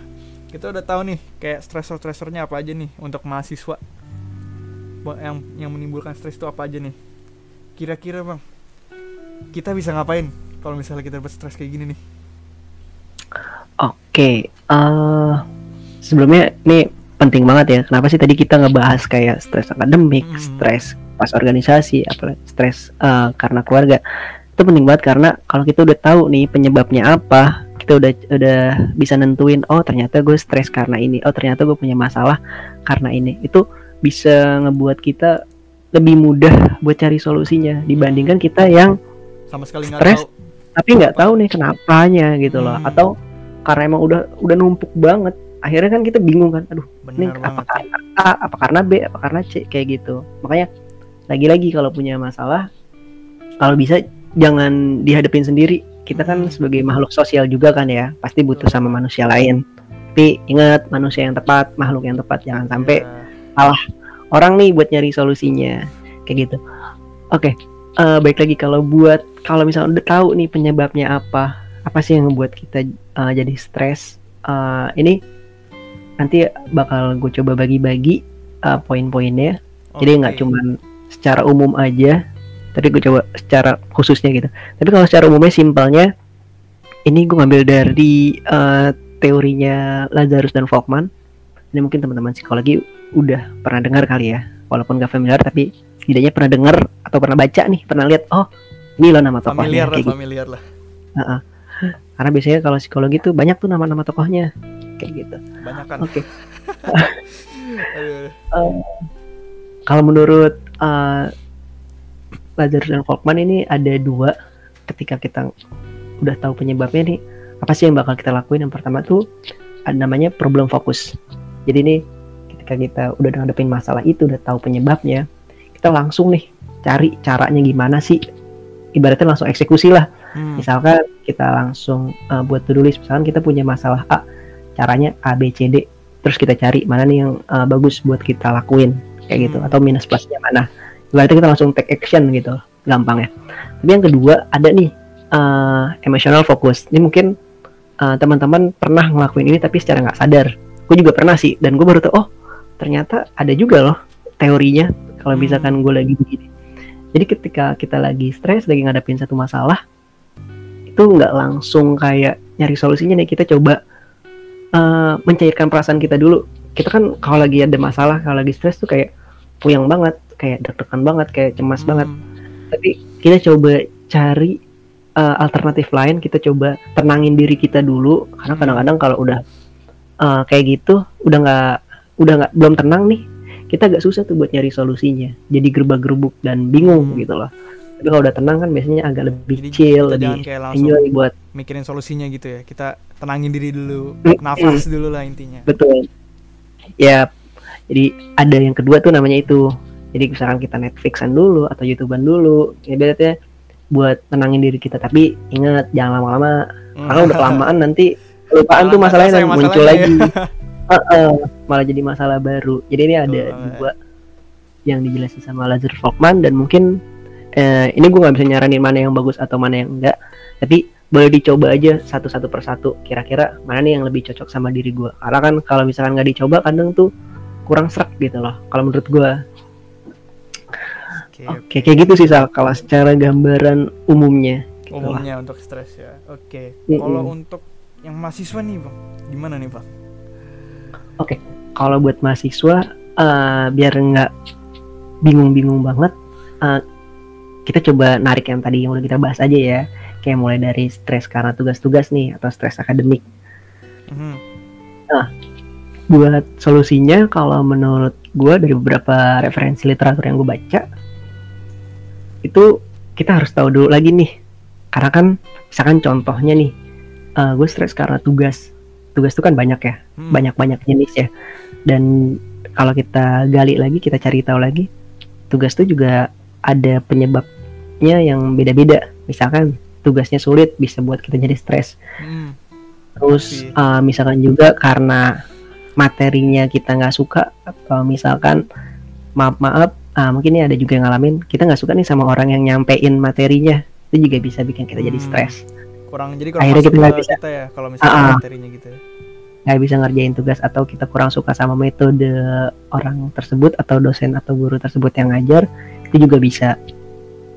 kita udah tahu nih kayak stresor-stresornya apa aja nih untuk mahasiswa yang yang menimbulkan stres itu apa aja nih? Kira-kira bang kita bisa ngapain kalau misalnya kita dapat stres kayak gini nih? Oke, eh sebelumnya ini penting banget ya. Kenapa sih tadi kita ngebahas kayak stres akademik, Hmm. stres pas organisasi, apa stres eh, karena keluarga? Itu penting banget karena kalau kita udah tahu nih penyebabnya apa, kita udah udah bisa nentuin oh ternyata gue stres karena ini, oh ternyata gue punya masalah karena ini. Itu bisa ngebuat kita lebih mudah buat cari solusinya dibandingkan kita yang Sama sekali Stres? tahu. tapi nggak tahu nih kenapanya gitu loh Hmm. atau karena emang udah udah numpuk banget akhirnya kan kita bingung kan aduh ini Benar apa karena A apa karena B apa karena C? Kayak gitu. Makanya lagi-lagi kalau punya masalah kalau bisa jangan dihadapin sendiri. Kita kan Hmm. sebagai makhluk sosial juga kan ya pasti butuh sama manusia lain. Tapi ingat manusia yang tepat makhluk yang tepat. Jangan sampai Ya. orang nih buat nyari solusinya. Kayak gitu. Oke eh, baik lagi kalau buat kalau misalnya udah tahu nih penyebabnya apa apa sih yang membuat kita eh, jadi stres? Eh, ini nanti bakal gue coba bagi-bagi eh, poin-poinnya jadi nggak Oke. cuman secara umum aja tapi gue coba secara khususnya gitu tapi kalau secara umumnya simpelnya ini gue ngambil dari eh, teorinya Lazarus dan Volkman ini mungkin teman-teman psikologi udah pernah dengar kali ya walaupun gak familiar tapi setidaknya pernah dengar atau pernah baca nih pernah lihat oh ini loh nama tokohnya familiar lah, kayak gitu. familiar lah. karena biasanya kalau psikologi tuh banyak tuh nama-nama tokohnya kayak gitu. Banyak kan. oke. Aduh. kalau menurut uh, Lazarus dan Volkman ini ada dua ketika kita udah tahu penyebabnya nih apa sih yang bakal kita lakuin? Yang pertama tuh ada namanya problem fokus. Jadi nih ketika kita udah ngadepin masalah itu udah tahu penyebabnya kita langsung nih cari caranya gimana sih? Ibaratnya langsung eksekusi lah. Hmm. misalkan kita langsung uh, buat to-do list. Misalkan kita punya masalah A caranya A B C D. Terus kita cari mana nih yang uh, bagus buat kita lakuin kayak gitu. Hmm. atau minus plusnya mana. Berarti kita langsung take action gitu gampang ya. Tapi yang kedua ada nih uh, emotional focus. Ini mungkin uh, teman-teman pernah ngelakuin ini tapi secara nggak sadar. Gue juga pernah sih dan gue baru tahu oh ternyata ada juga loh teorinya kalau Hmm. misalkan gue lagi begini. Jadi ketika kita lagi stres lagi ngadepin satu masalah itu nggak langsung kayak nyari solusinya nih kita coba eh, mencairkan perasaan kita dulu kita kan kalau lagi ada masalah kalau lagi stres tuh kayak puyeng banget kayak deg-degan banget kayak cemas banget Hmm. tapi kita coba cari uh, alternatif lain kita coba tenangin diri kita dulu karena Hmm. kadang-kadang kalau udah uh, kayak gitu udah nggak udah nggak belum tenang nih kita agak susah tuh buat nyari solusinya jadi gerbak-gerbuk dan bingung Hmm. gitu loh tapi kalau udah tenang kan biasanya agak lebih Jadi chill lebih kayak langsung enjoy buat mikirin solusinya gitu ya kita tenangin diri dulu Mm, nafas dulu lah intinya. Betul. Ya jadi ada yang kedua tuh namanya itu. Jadi misalkan kita Netflixan dulu atau YouTubean dulu ya berarti buat tenangin diri kita. Tapi ingat jangan lama-lama. Karena udah kelamaan nanti Malah tuh masalahnya nanti muncul lagi. Ya. Heeh, malah jadi masalah baru. Jadi ini ada Betul dua yang dijelasin sama Lazar Volkman dan mungkin eh, ini gue nggak bisa nyaranin mana yang bagus atau mana yang enggak. Tapi boleh dicoba aja satu-satu persatu kira-kira mana nih yang lebih cocok sama diri gue karena kan kalau misalkan nggak dicoba kadang tuh kurang serak gitu loh kalau menurut gue Oke, oke kayak gitu sih Sal kalau secara gambaran umumnya gitu lah. umumnya untuk stres ya. Oke Mm-mm. kalau untuk yang mahasiswa nih bang gimana nih bang? Kalau buat mahasiswa eh, biar nggak bingung-bingung banget eh, kita coba narik yang tadi yang udah kita bahas aja ya kayak mulai dari stres karena tugas-tugas nih atau stres akademik Mhm. buat solusinya kalau menurut gue dari beberapa referensi literatur yang gue baca itu kita harus tahu dulu lagi nih karena kan misalkan contohnya nih gue stres karena tugas tugas itu kan banyak ya Hmm. banyak-banyak jenis ya. Dan kalau kita gali lagi, kita cari tahu lagi, tugas itu juga ada penyebabnya yang beda-beda. Misalkan tugasnya sulit bisa buat kita jadi stres. Hmm. Terus Oke. uh, misalkan juga karena materinya kita nggak suka atau misalkan maaf maaf ah, mungkin ini ada juga yang ngalamin kita nggak suka nih sama orang yang nyampein materinya itu juga bisa bikin kita jadi Hmm. stres kurang jadi kurang Akhirnya kita nggak bisa. kita ya kalau misalnya Ah, ah. materinya gitu nggak bisa ngerjain tugas atau kita kurang suka sama metode orang tersebut atau dosen atau guru tersebut yang ngajar itu juga bisa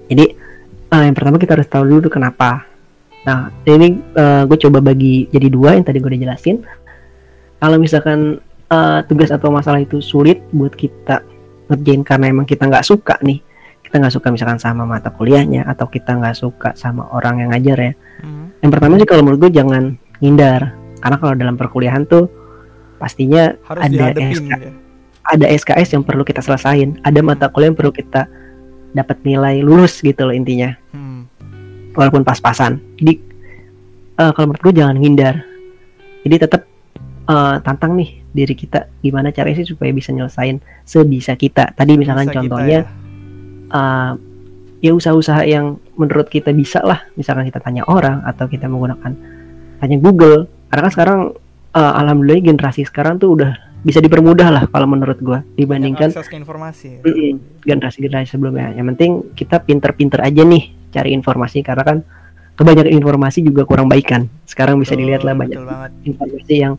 jadi eh, yang pertama kita harus tahu dulu kenapa nah ini gue coba bagi jadi dua yang tadi gue udah jelasin kalau misalkan eh, tugas atau masalah itu sulit buat kita ngerjain karena emang kita nggak suka nih kita nggak suka misalkan sama mata kuliahnya atau kita nggak suka sama orang yang ngajar ya Mhm. yang pertama sih kalau menurut gue jangan ngindar karena kalau dalam perkuliahan tuh pastinya harus ada SK, ya. ada SKS yang perlu kita selesain ada mata kuliah yang perlu kita dapat nilai lulus gitu loh intinya. Hmm. walaupun pas-pasan. Jadi eh, kalau menurut gue jangan ngindar. Jadi tetap eh, tantang nih diri kita gimana caranya sih supaya bisa nyelesain sebisa kita. Tadi misalkan Bisa kita contohnya ya. eh, ya usaha-usaha yang menurut kita bisa lah. Misalkan kita tanya orang atau kita menggunakan tanya Google. Karena kan sekarang eh, alhamdulillah generasi sekarang tuh udah bisa dipermudah lah kalau menurut gua dibandingkan akses ke informasi ya. Mm-mm. generasi-generasi sebelumnya. Yang penting kita pinter-pinter aja nih cari informasi karena kan kebanyakan informasi juga kurang baik kan. Sekarang bisa Betul, dilihat lah banyak banget. informasi yang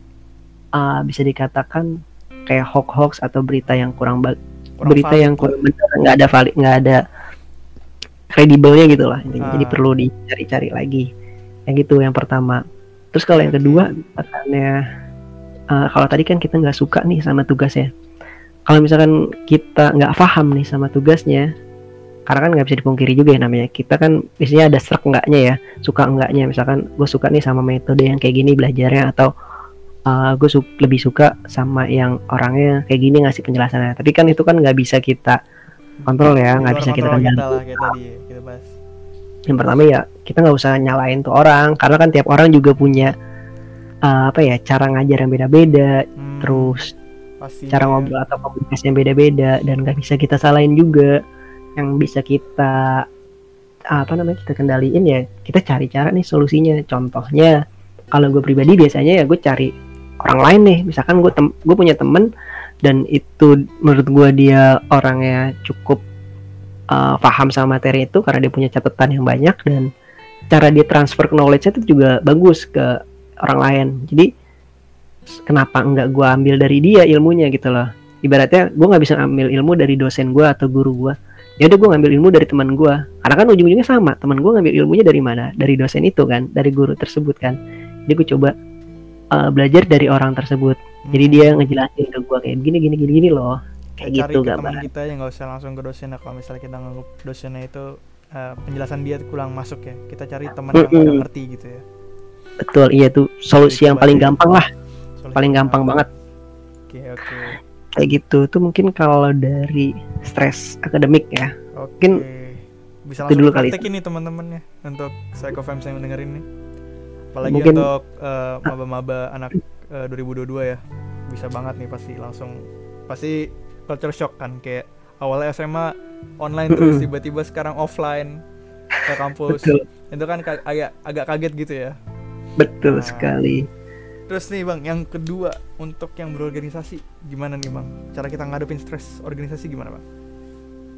uh, bisa dikatakan kayak hoax-hoax atau berita yang kurang baik Kurang berita valid. yang kurang benar nggak ada valid nggak ada kredibelnya gitu lah intinya. Jadi Ah. perlu dicari-cari lagi. Yang gitu yang pertama. Terus kalau yang kedua katanya uh, kalau tadi kan kita nggak suka nih sama tugasnya. Kalau misalkan kita nggak paham nih sama tugasnya karena kan nggak bisa dipungkiri juga ya namanya. Kita kan biasanya ada serak enggaknya ya suka enggaknya misalkan gue suka nih sama metode yang kayak gini belajarnya atau gue lebih suka sama yang orangnya kayak gini ngasih penjelasannya. Tapi kan itu kan nggak bisa kita kontrol ya nggak bisa kita kontrol kendali. kita lah ya, kita bahas yang pertama ya kita nggak usah nyalain tuh orang karena kan tiap orang juga punya uh, apa ya cara ngajar yang beda-beda Hmm, terus pastinya. cara ngobrol atau komunikasi yang beda-beda dan nggak bisa kita salahin juga. Yang bisa kita apa namanya kita kendaliin ya kita cari cara nih solusinya. Contohnya kalau gue pribadi biasanya ya gue cari orang lain nih. Misalkan gue tem gue punya temen dan itu menurut gue dia orangnya cukup uh, paham sama materi itu karena dia punya catatan yang banyak dan cara dia transfer knowledge itu juga bagus ke orang lain. Jadi kenapa enggak gue ambil dari dia ilmunya gitu loh? Ibaratnya gue nggak bisa ambil ilmu dari dosen gue atau guru gue ya udah gue ngambil ilmu dari teman gue karena kan ujung-ujungnya sama teman gue ngambil ilmunya dari mana? Dari dosen itu kan dari guru tersebut kan. Jadi gue coba uh, belajar dari orang tersebut. Jadi Hmm. dia ngejelasin ke gue kayak gini gini gini gini loh. Kayak cari gitu gambaran kita yang nggak usah langsung ke dosennya. Kalau misalnya kita nganggap dosennya itu uh, penjelasan dia kurang masuk ya kita cari teman yang udah ngerti gitu ya betul iya tuh solusi yang paling gampang lah. Solusi paling gampang banget. Oke oke. Kayak gitu tuh mungkin kalau dari stres akademik ya. Oke. Mungkin bisa itu langsung dulu kali. ini teman-teman ya untuk psychofams yang mendengarin nih. Apalagi Mungkin- untuk uh, maba-maba anak uh, 2022 ya. Bisa banget nih pasti langsung pasti culture shock kan kayak awalnya SMA online terus tiba-tiba sekarang offline ke kampus. Betul. Itu kan ka- agak agak kaget gitu ya betul Nah. sekali terus nih bang yang kedua untuk yang berorganisasi gimana nih bang cara kita ngadepin stres organisasi gimana bang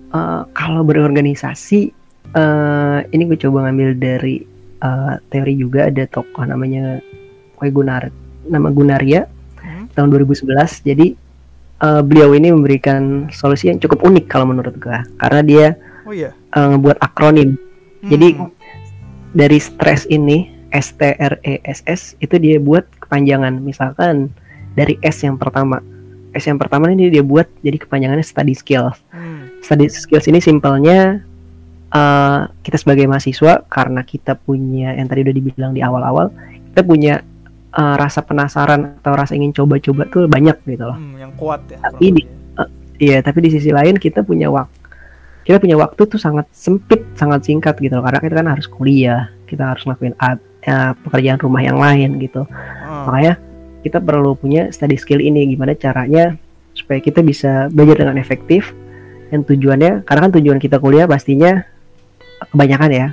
Eh, kalau berorganisasi eh ini gue coba ngambil dari eh, teori juga ada tokoh namanya Kue Gunar nama Gunaria Hmm? tahun 2011 jadi eh, beliau ini memberikan solusi yang cukup unik kalau menurut gue karena dia oh iya eh, ngebuat akronim Jadi- Hmm. dari stres ini S T R E itu dia buat kepanjangan misalkan dari S yang pertama S yang pertama ini dia buat jadi kepanjangannya study skills Hmm. study skills ini simpelnya eh, kita sebagai mahasiswa karena kita punya yang tadi udah dibilang di awal-awal kita punya eh, rasa penasaran atau rasa ingin coba-coba tuh banyak gitu loh Hmm, yang kuat ya Tapi di- lebih. Iya, tapi di sisi lain kita punya waktu kita punya waktu tuh sangat sempit, sangat singkat gitu loh. Karena kita kan harus kuliah, kita harus ngelakuin ad- ya, pekerjaan rumah yang lain gitu. Ah, Makanya kita perlu punya study skill ini gimana caranya supaya kita bisa belajar dengan efektif. Dan tujuannya karena kan tujuan kita kuliah pastinya kebanyakan ya.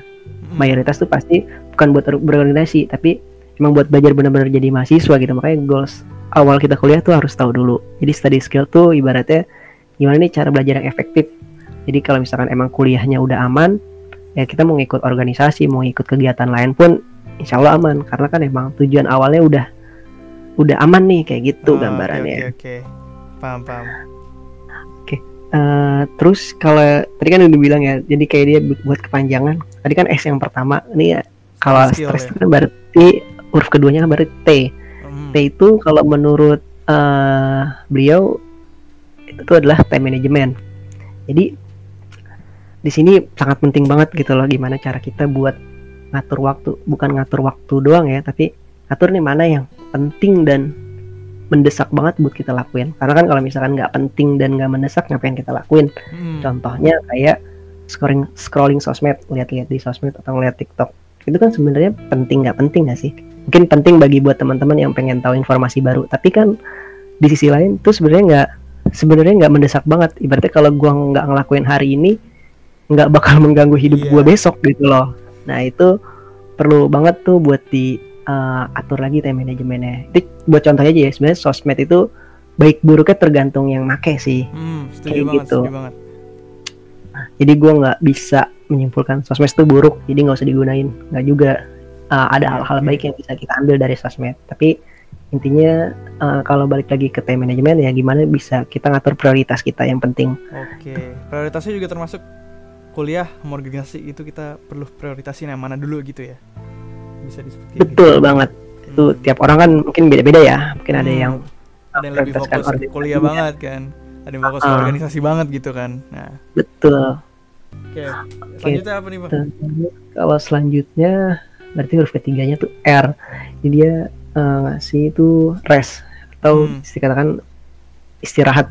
Hmm. mayoritas tuh pasti bukan buat ber- berorganisasi tapi emang buat belajar benar-benar jadi mahasiswa gitu. Makanya goals awal kita kuliah tuh harus tahu dulu. Jadi study skill tuh ibaratnya gimana nih cara belajar yang efektif. Jadi kalau misalkan emang kuliahnya udah aman ya kita mau ngikut organisasi mau ikut kegiatan lain pun insya Allah aman karena kan emang tujuan awalnya udah udah aman nih kayak gitu Ah, gambarannya oke oke, oke. paham paham Eh, terus kalau tadi kan udah bilang ya, jadi kayak dia bu- buat kepanjangan. Tadi kan S yang pertama, ini ya kalau stres ya. kan berarti huruf keduanya kan berarti T. Hmm. T itu kalau menurut eh, beliau itu tuh adalah time management. Jadi di sini sangat penting banget gitu loh gimana cara kita buat ngatur waktu, bukan ngatur waktu doang ya, tapi ngatur nih mana yang penting dan mendesak banget buat kita lakuin. Karena kan kalau misalkan nggak penting dan nggak mendesak, ngapain kita lakuin? Hmm. Contohnya kayak scrolling scrolling sosmed, lihat-lihat di sosmed atau ngeliat TikTok. Itu kan sebenarnya penting nggak penting nggak sih? Mungkin penting bagi buat teman-teman yang pengen tahu informasi baru. Tapi kan di sisi lain tuh sebenarnya nggak sebenarnya nggak mendesak banget. Ibaratnya kalau gua nggak ngelakuin hari ini nggak bakal mengganggu hidup Iya. gua besok gitu loh. Nah itu perlu banget tuh buat di uh, atur lagi time manajemennya. Itu buat contoh aja ya sebenarnya sosmed itu baik buruknya tergantung yang make sih. Hmm, setuju Kayak banget, gitu. setuju banget. jadi gua nggak bisa menyimpulkan sosmed itu buruk jadi nggak usah digunain nggak juga uh, ada Oke, hal-hal oke. baik yang bisa kita ambil dari sosmed tapi intinya uh, kalau balik lagi ke time management ya gimana bisa kita ngatur prioritas kita yang penting Oke, prioritasnya juga termasuk kuliah sama organisasi itu kita perlu prioritasin yang mana dulu gitu ya. Bisa disebut kayak betul banget gitu. itu tiap orang kan mungkin beda-beda ya mungkin ada Hmm. yang ada yang lebih fokus ke kuliah banget kan. Ada yang fokus ke Ah. organisasi banget gitu kan. Nah, betul oke. Selanjutnya apa nih, Bang? Dan kalau selanjutnya berarti huruf ketiganya tuh R jadi dia uh, ngasih itu rest atau Hmm. istilah katakan istirahat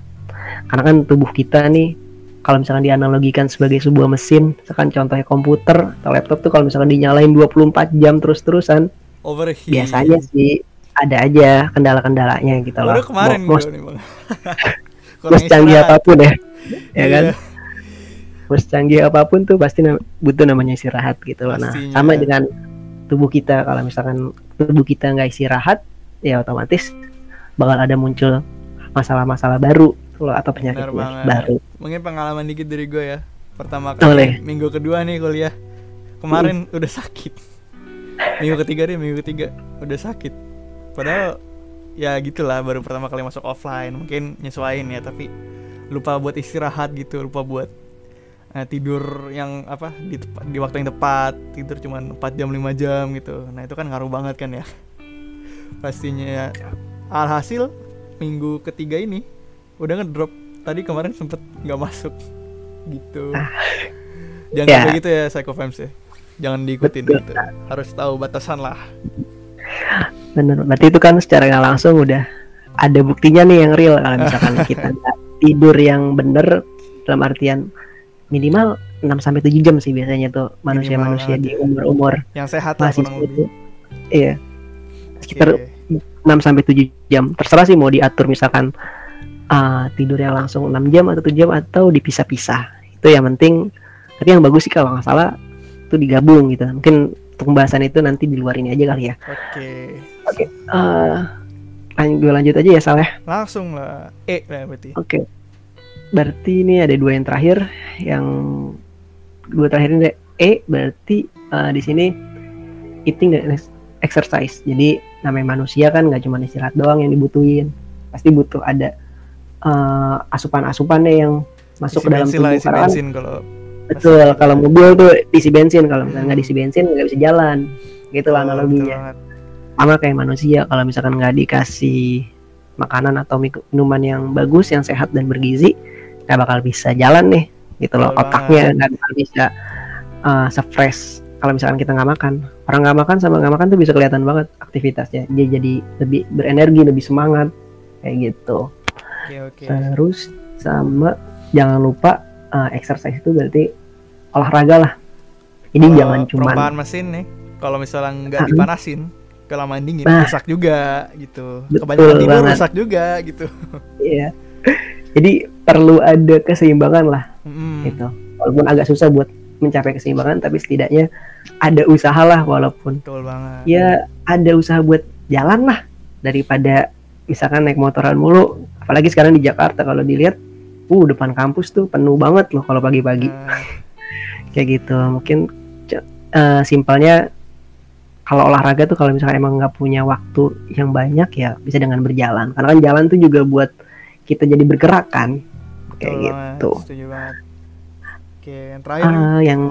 karena kan tubuh kita nih kalau misalkan dianalogikan sebagai sebuah mesin misalkan contohnya komputer atau laptop tuh kalau misalkan dinyalain 24 jam terus-terusan Overheat. biasanya sih ada aja kendala-kendalanya gitu loh Baru kemarin gue nih, Bang. secanggih istirahat. apa pun ya ya kan Iya. mau secanggih apa pun tuh pasti butuh namanya istirahat gitu loh. Nah, sama dengan tubuh kita kalau misalkan tubuh kita nggak istirahat, ya otomatis bakal ada muncul masalah-masalah baru loh, atau penyakit baru. Mungkin pengalaman dikit dari gue ya. Pertama Boleh. kali minggu kedua nih kuliah. Kemarin udah sakit. Minggu ketiga deh, minggu ketiga udah sakit. Padahal ya gitulah baru pertama kali masuk offline, mungkin nyesuain ya, tapi lupa buat istirahat gitu, lupa buat eh, tidur yang apa di di waktu yang tepat, tidur cuma 4 jam 5 jam gitu. Nah, itu kan ngaruh banget kan ya. Pastinya ya. Alhasil minggu ketiga ini udah ngedrop tadi kemarin sempet nggak masuk gitu Jangan Ya. kayak gitu ya psychofams ya. Jangan diikutin Betul. gitu. Harus tahu batasan lah. Bener, berarti itu kan secara nggak langsung udah ada buktinya nih yang real kalau misalkan kita tidur yang bener dalam artian minimal 6 sampai 7 jam sih biasanya tuh manusia-manusia di umur-umur Yang sehat lah masih lebih. Iya. Sekitar Oke. 6 sampai 7 jam. Terserah sih mau diatur misalkan ah, tidurnya langsung 6 jam atau 7 jam atau dipisah-pisah. Itu yang penting. Tapi yang bagus sih kalau nggak salah itu digabung gitu. Mungkin untuk pembahasan itu nanti di luar ini aja kali ya. Oke. Eh lanjut, gue lanjut aja ya Saleh. Langsung lah. E lah berarti. Oke. Berarti ini ada dua yang terakhir yang dua terakhir ini E berarti eh, di sini eating dan ex- exercise. Jadi namanya manusia kan nggak cuma istirahat doang yang dibutuhin. Pasti butuh ada eh, asupan-asupannya yang masuk Isi ke dalam lah, tubuh. isi Karena kan bensin kalau betul kalau mobil tuh isi bensin kalau misalnya nggak Hmm. diisi bensin nggak bisa jalan. Gitu lah Oh, analoginya. sama kayak manusia kalau misalkan nggak dikasih makanan atau minuman yang bagus yang sehat dan bergizi nggak bakal bisa jalan nih gitu loh Betul otaknya nggak bakal bisa uh, se-fresh kalau misalkan kita nggak makan orang nggak makan sama nggak makan tuh bisa kelihatan banget aktivitasnya dia jadi lebih berenergi lebih semangat kayak gitu Oke, oke. terus sama jangan lupa uh, exercise itu berarti olahraga lah jadi Kalau jangan cuma perubahan mesin nih kalau misalnya nggak dipanasin kelamaan dingin Nah. rusak juga gitu kebanyakan tidur banget. rusak juga gitu Iya. Jadi perlu ada keseimbangan lah Mm-mm. gitu. Walaupun agak susah buat mencapai keseimbangan, tapi setidaknya ada usaha lah walaupun betul banget ya ada usaha buat jalan lah daripada misalkan naik motoran mulu. Apalagi sekarang di Jakarta kalau dilihat, uh depan kampus tuh penuh banget loh kalau pagi-pagi Nah, kayak gitu. Mungkin eh, simpelnya kalau olahraga tuh kalau misalkan emang nggak punya waktu yang banyak ya bisa dengan berjalan. Karena kan jalan tuh juga buat kita jadi bergerak kan. Kayak betul banget, gitu. setuju banget oke yang terakhir Ah, yang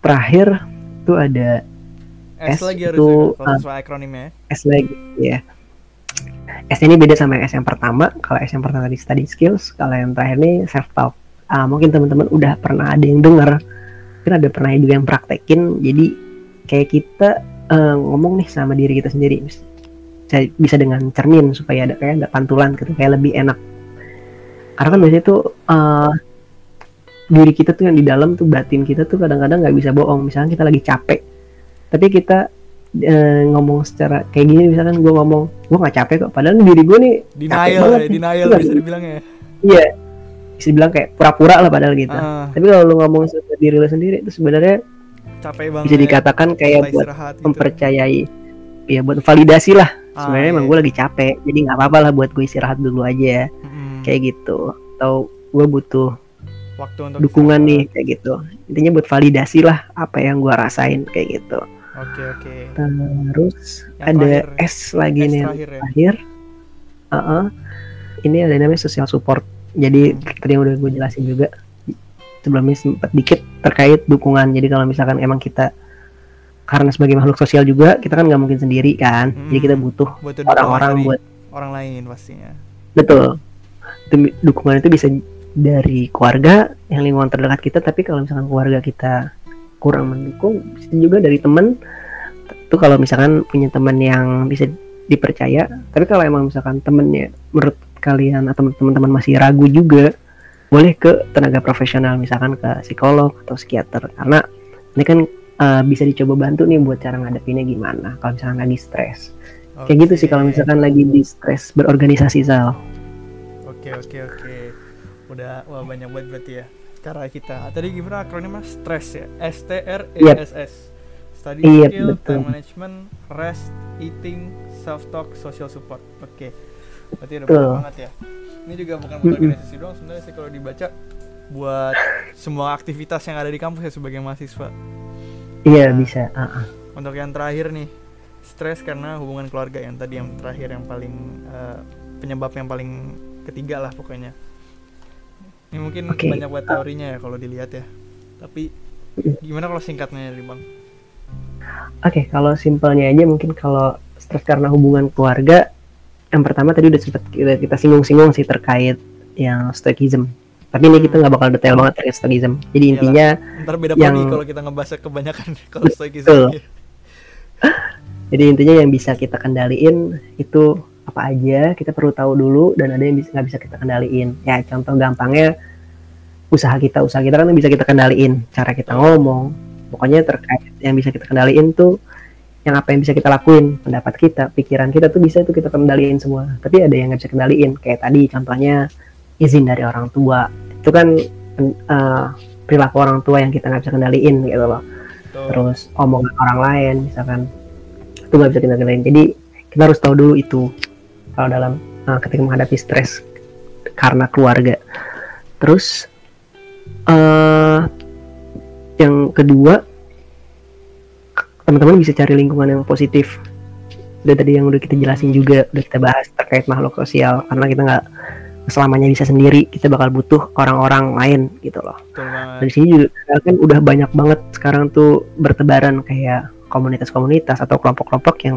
terakhir tuh ada S, S lagi harus itu, ah. sesuai akronimnya S lagi ya. S ini beda sama yang S yang pertama. Kalau S yang pertama tadi study skills, kalau yang terakhir nih self talk. Ah, mungkin teman-teman udah pernah ada yang dengar, mungkin ada pernah juga yang praktekin. Jadi kayak kita eh, ngomong nih sama diri kita sendiri, bisa, bisa dengan cermin supaya ada kayak ada pantulan gitu, kayak lebih enak. Karena kan biasanya tuh eh, diri kita tuh yang di dalam tuh batin kita tuh kadang-kadang nggak bisa bohong. Misalnya kita lagi capek, tapi kita eh, ngomong secara kayak gini misalkan gue ngomong gue nggak capek kok. Padahal diri gue nih denial banget ya denial Iya. bisa dibilang ya. Iya. Bisa dibilang kayak pura-pura lah padahal gitu. Ah, tapi kalau lu ngomong sama diri lu sendiri itu sebenarnya capek banget bisa dikatakan kayak buat gitu. mempercayai ya buat validasi lah. Ah, sebenarnya emang iya. gue lagi capek jadi nggak apa-apa lah buat gue istirahat dulu aja Mm-mm. kayak gitu. Atau gue butuh waktu untuk dukungan nih kayak gitu. Intinya buat validasi lah apa yang gue rasain kayak gitu oke oke. Terus Yang ada terakhir, S lagi S nih terakhir ya? terakhir. Uh ini ada namanya social support. Jadi Hmm. tadi yang udah gue jelasin juga sebelumnya sempat dikit terkait dukungan. Jadi kalau misalkan emang kita karena sebagai makhluk sosial juga kita kan nggak mungkin sendiri kan? Jadi kita Hmm. butuh orang-orang buat orang lain pastinya. Betul. Dukungan itu bisa dari keluarga yang lingkungan terdekat kita tapi kalau misalkan keluarga kita kurang mendukung bisa juga dari temen. Itu kalau misalkan punya teman yang bisa dipercaya tapi kalau emang misalkan temennya menurut kalian atau teman-teman masih ragu juga boleh ke tenaga profesional misalkan ke psikolog atau psikiater. Karena ini kan eh, bisa dicoba bantu nih buat cara ngadepinnya gimana kalau misalkan lagi stres. Kayak gitu sih kalau misalkan lagi di stres berorganisasi Sal Oke oke oke. Udah wah banyak banget berarti ya cara kita. Tadi gimana akronimnya stress ya? S T R E S S. Study Yep, skill, betul. time management, rest, eating, self talk, social support. Oke. Berarti udah banyak banget ya. Ini juga bukan buat organisasi doang sebenarnya sih kalau dibaca buat semua aktivitas yang ada di kampus ya sebagai mahasiswa. iya Nah. bisa ah, ah. Untuk yang terakhir nih, stres karena hubungan keluarga yang tadi yang terakhir yang paling eh, penyebab yang paling ketiga lah pokoknya. Ini mungkin Oke. banyak buat teorinya ya kalau dilihat ya. Tapi gimana kalau singkatnya nih bang? Oke, kalau simpelnya aja mungkin kalau stres karena hubungan keluarga, yang pertama tadi udah sempat kita, kita singgung-singgung sih terkait yang stoicism. tapi ini kita nggak bakal detail banget terkait stoicism jadi Iyalah. intinya Ntar beda yang- lagi kalau kita ngebahas kebanyakan kalau Betul. stoikism. jadi intinya yang bisa kita kendaliin itu apa aja kita perlu tahu dulu dan ada yang bisa nggak bisa kita kendaliin. Ya contoh gampangnya usaha kita usaha kita kan bisa kita kendaliin. Cara kita ngomong pokoknya terkait yang bisa kita kendaliin tuh yang apa yang bisa kita lakuin. Pendapat kita pikiran kita tuh bisa itu kita kendaliin semua. Tapi ada yang nggak bisa kendaliin. Kayak tadi contohnya izin dari orang tua. Itu kan eh, perilaku orang tua yang kita nggak bisa kendaliin gitu loh. Terus omongan orang lain misalkan itu nggak bisa kita kendaliin. Jadi kita harus tahu dulu itu kalau dalam uh, ketika menghadapi stres karena keluarga. Terus eh yang kedua teman-teman bisa cari lingkungan yang positif. Udah tadi yang udah kita jelasin juga udah kita bahas terkait makhluk sosial. Karena kita nggak selamanya bisa sendiri kita bakal butuh orang-orang lain gitu loh. Dari sini juga kan udah banyak banget sekarang tuh bertebaran kayak komunitas-komunitas atau kelompok-kelompok yang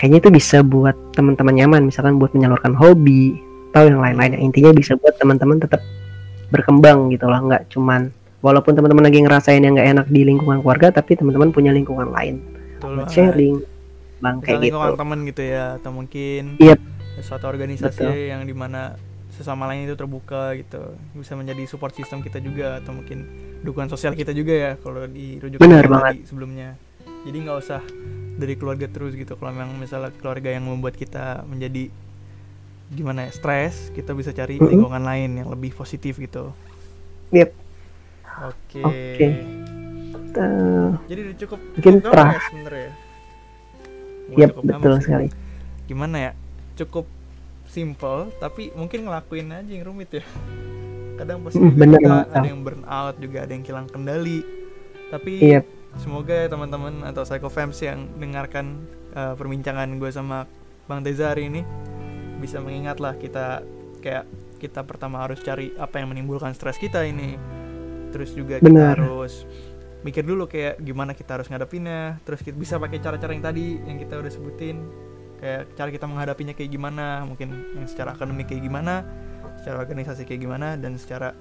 kayaknya itu bisa buat teman-teman nyaman misalkan buat menyalurkan hobi atau yang lain-lain yang intinya bisa buat teman-teman tetap berkembang gitu loh nggak cuman walaupun teman-teman lagi ngerasain yang nggak enak di lingkungan keluarga tapi teman-teman punya lingkungan lain Betul sharing bang kayak gitu lingkungan teman gitu ya atau mungkin Yep. suatu organisasi Betul. yang di mana sesama lain itu terbuka gitu bisa menjadi support system kita juga atau mungkin dukungan sosial kita juga ya kalau dirujuk Benar ke banget. sebelumnya jadi nggak usah dari keluarga terus gitu kalau memang misalnya keluarga yang membuat kita menjadi gimana ya stres kita bisa cari Mhm. lingkungan lain yang lebih positif gitu Yep. oke Oke. Eh, jadi udah cukup Mungkin cukup terah- ya sebenarnya Wah, yep, cukup betul sih. sekali gimana ya cukup simple tapi mungkin ngelakuin aja yang rumit ya kadang pasti Mm, bener kita ada yang burn out juga ada yang hilang kendali tapi Yep. Semoga ya teman-teman atau psychofams yang dengarkan uh, perbincangan gue sama bang Teza hari ini bisa mengingat lah kita kayak kita pertama harus cari apa yang menimbulkan stres kita ini. Terus juga kita Benar. harus mikir dulu kayak gimana kita harus ngadepinnya. Terus kita bisa pakai cara-cara yang tadi yang kita udah sebutin. Kayak cara kita menghadapinya kayak gimana mungkin yang secara akademik kayak gimana secara organisasi kayak gimana dan secara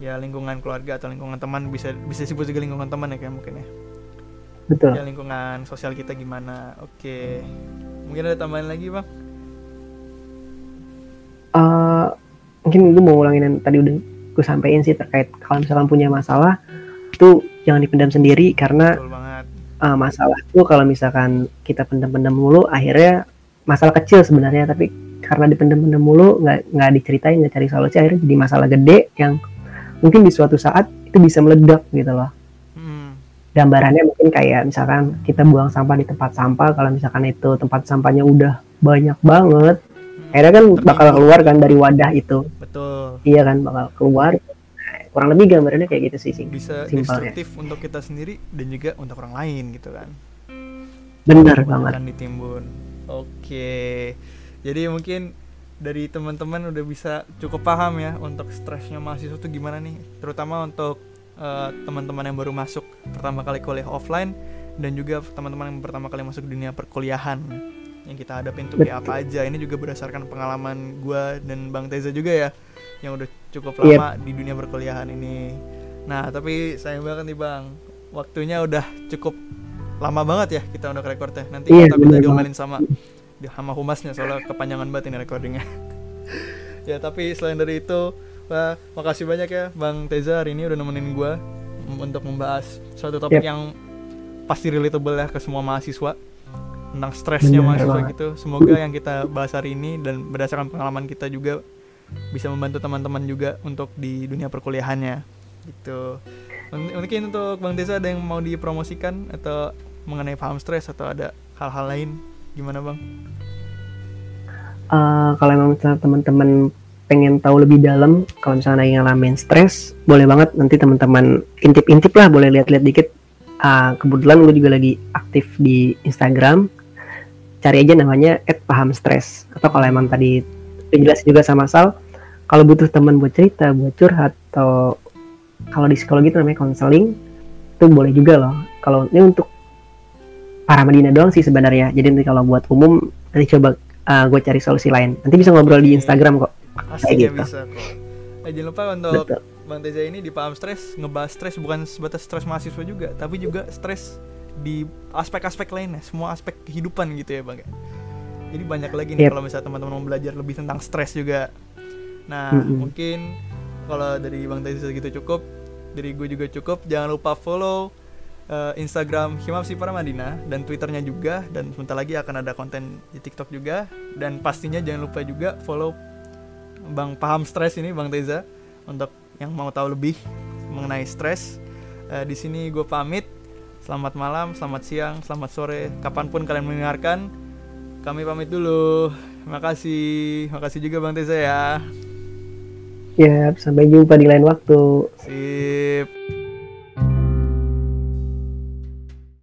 ya lingkungan keluarga atau lingkungan teman bisa bisa disebut juga lingkungan teman ya kayak mungkin ya. Betul. Ya lingkungan sosial kita gimana? Oke. Mungkin ada tambahan lagi bang? Eh mungkin gue mau ngulangin yang tadi udah gue sampein sih terkait kalau misalkan punya masalah itu jangan dipendam sendiri karena betul banget. eh, masalah itu kalau misalkan kita pendam-pendam mulu akhirnya masalah kecil sebenarnya tapi karena dipendam-pendam mulu nggak nggak diceritain nggak cari solusi akhirnya jadi masalah gede yang mungkin di suatu saat itu bisa meledak gitu loh. Hmm, gambarannya mungkin kayak misalkan kita buang sampah di tempat sampah kalau misalkan itu tempat sampahnya udah banyak banget hmm, akhirnya kan bakal keluar kan dari wadah itu. Betul. Iya kan bakal keluar. Kurang lebih gambarannya kayak gitu sih sih. Bisa Simpelnya. destruktif untuk kita sendiri dan juga untuk orang lain gitu kan. Bener banget. ditimbun. Oke. Jadi mungkin dari teman-teman udah bisa cukup paham ya untuk stresnya mahasiswa tuh gimana nih. Terutama untuk eh, teman-teman yang baru masuk pertama kali kuliah offline dan juga teman-teman yang pertama kali masuk dunia perkuliahan. Yang kita hadapin tuh kayak apa aja. Ini juga berdasarkan pengalaman gua dan Bang Teza juga ya yang udah cukup Yep. lama di dunia perkuliahan ini. Nah tapi sayang banget nih Bang. Waktunya udah cukup lama banget ya kita udah record ya nanti Iya, kita bener diomelin sama sama humasnya soalnya kepanjangan banget ini recordingnya ya tapi selain dari itu wah, makasih banyak ya Bang Teza hari ini udah nemenin gua m- untuk membahas suatu topik Yep. yang pasti relatable ya ke semua mahasiswa tentang stresnya mahasiswa banget. gitu semoga yang kita bahas hari ini dan berdasarkan pengalaman kita juga bisa membantu teman-teman juga untuk di dunia perkuliahannya gitu mungkin untuk Bang Teza ada yang mau dipromosikan atau mengenai paham stres atau ada hal-hal lain gimana Bang? Eh, kalau emang misalnya teman-teman pengen tahu lebih dalam kalau misalnya lagi ngalamin stres boleh banget. Nanti teman-teman intip-intip lah boleh lihat-lihat dikit. Ah, kebetulan gue juga lagi aktif di Instagram. Cari aja namanya @pahamstres. Atau kalau emang tadi dijelasin juga sama Sal kalau butuh teman buat cerita buat curhat atau kalau di psikologi itu namanya konseling itu boleh juga loh. Kalau ini untuk para Medina doang sih sebenarnya jadi nanti kalau buat umum nanti coba gue cari solusi lain nanti bisa ngobrol di Oke. Instagram kok Pastinya gitu. bisa kok. Eh, Eh, jangan lupa untuk Betul. Bang Teza ini di Paham Stres ngebahas stres bukan sebatas stres mahasiswa juga, tapi juga stres di aspek-aspek lainnya, semua aspek kehidupan gitu ya Bang. ya. Jadi banyak lagi nih Yep. kalau misalnya teman-teman mau belajar lebih tentang stres juga. Nah, Mm-mm. mungkin kalau dari Bang Teza segitu cukup, dari gue juga cukup. Jangan lupa follow eh, Instagram Himapsi Paramadina dan Twitternya juga dan sebentar lagi akan ada konten di TikTok juga dan pastinya jangan lupa juga follow Bang Paham Stres ini Bang Teza untuk yang mau tahu lebih mengenai stres. Eh, di sini gue pamit. Selamat malam, selamat siang, selamat sore, kapan pun kalian mendengarkan. Kami pamit dulu. Makasih, makasih juga Bang Teza ya. Ya, sampai jumpa di lain waktu. Sip.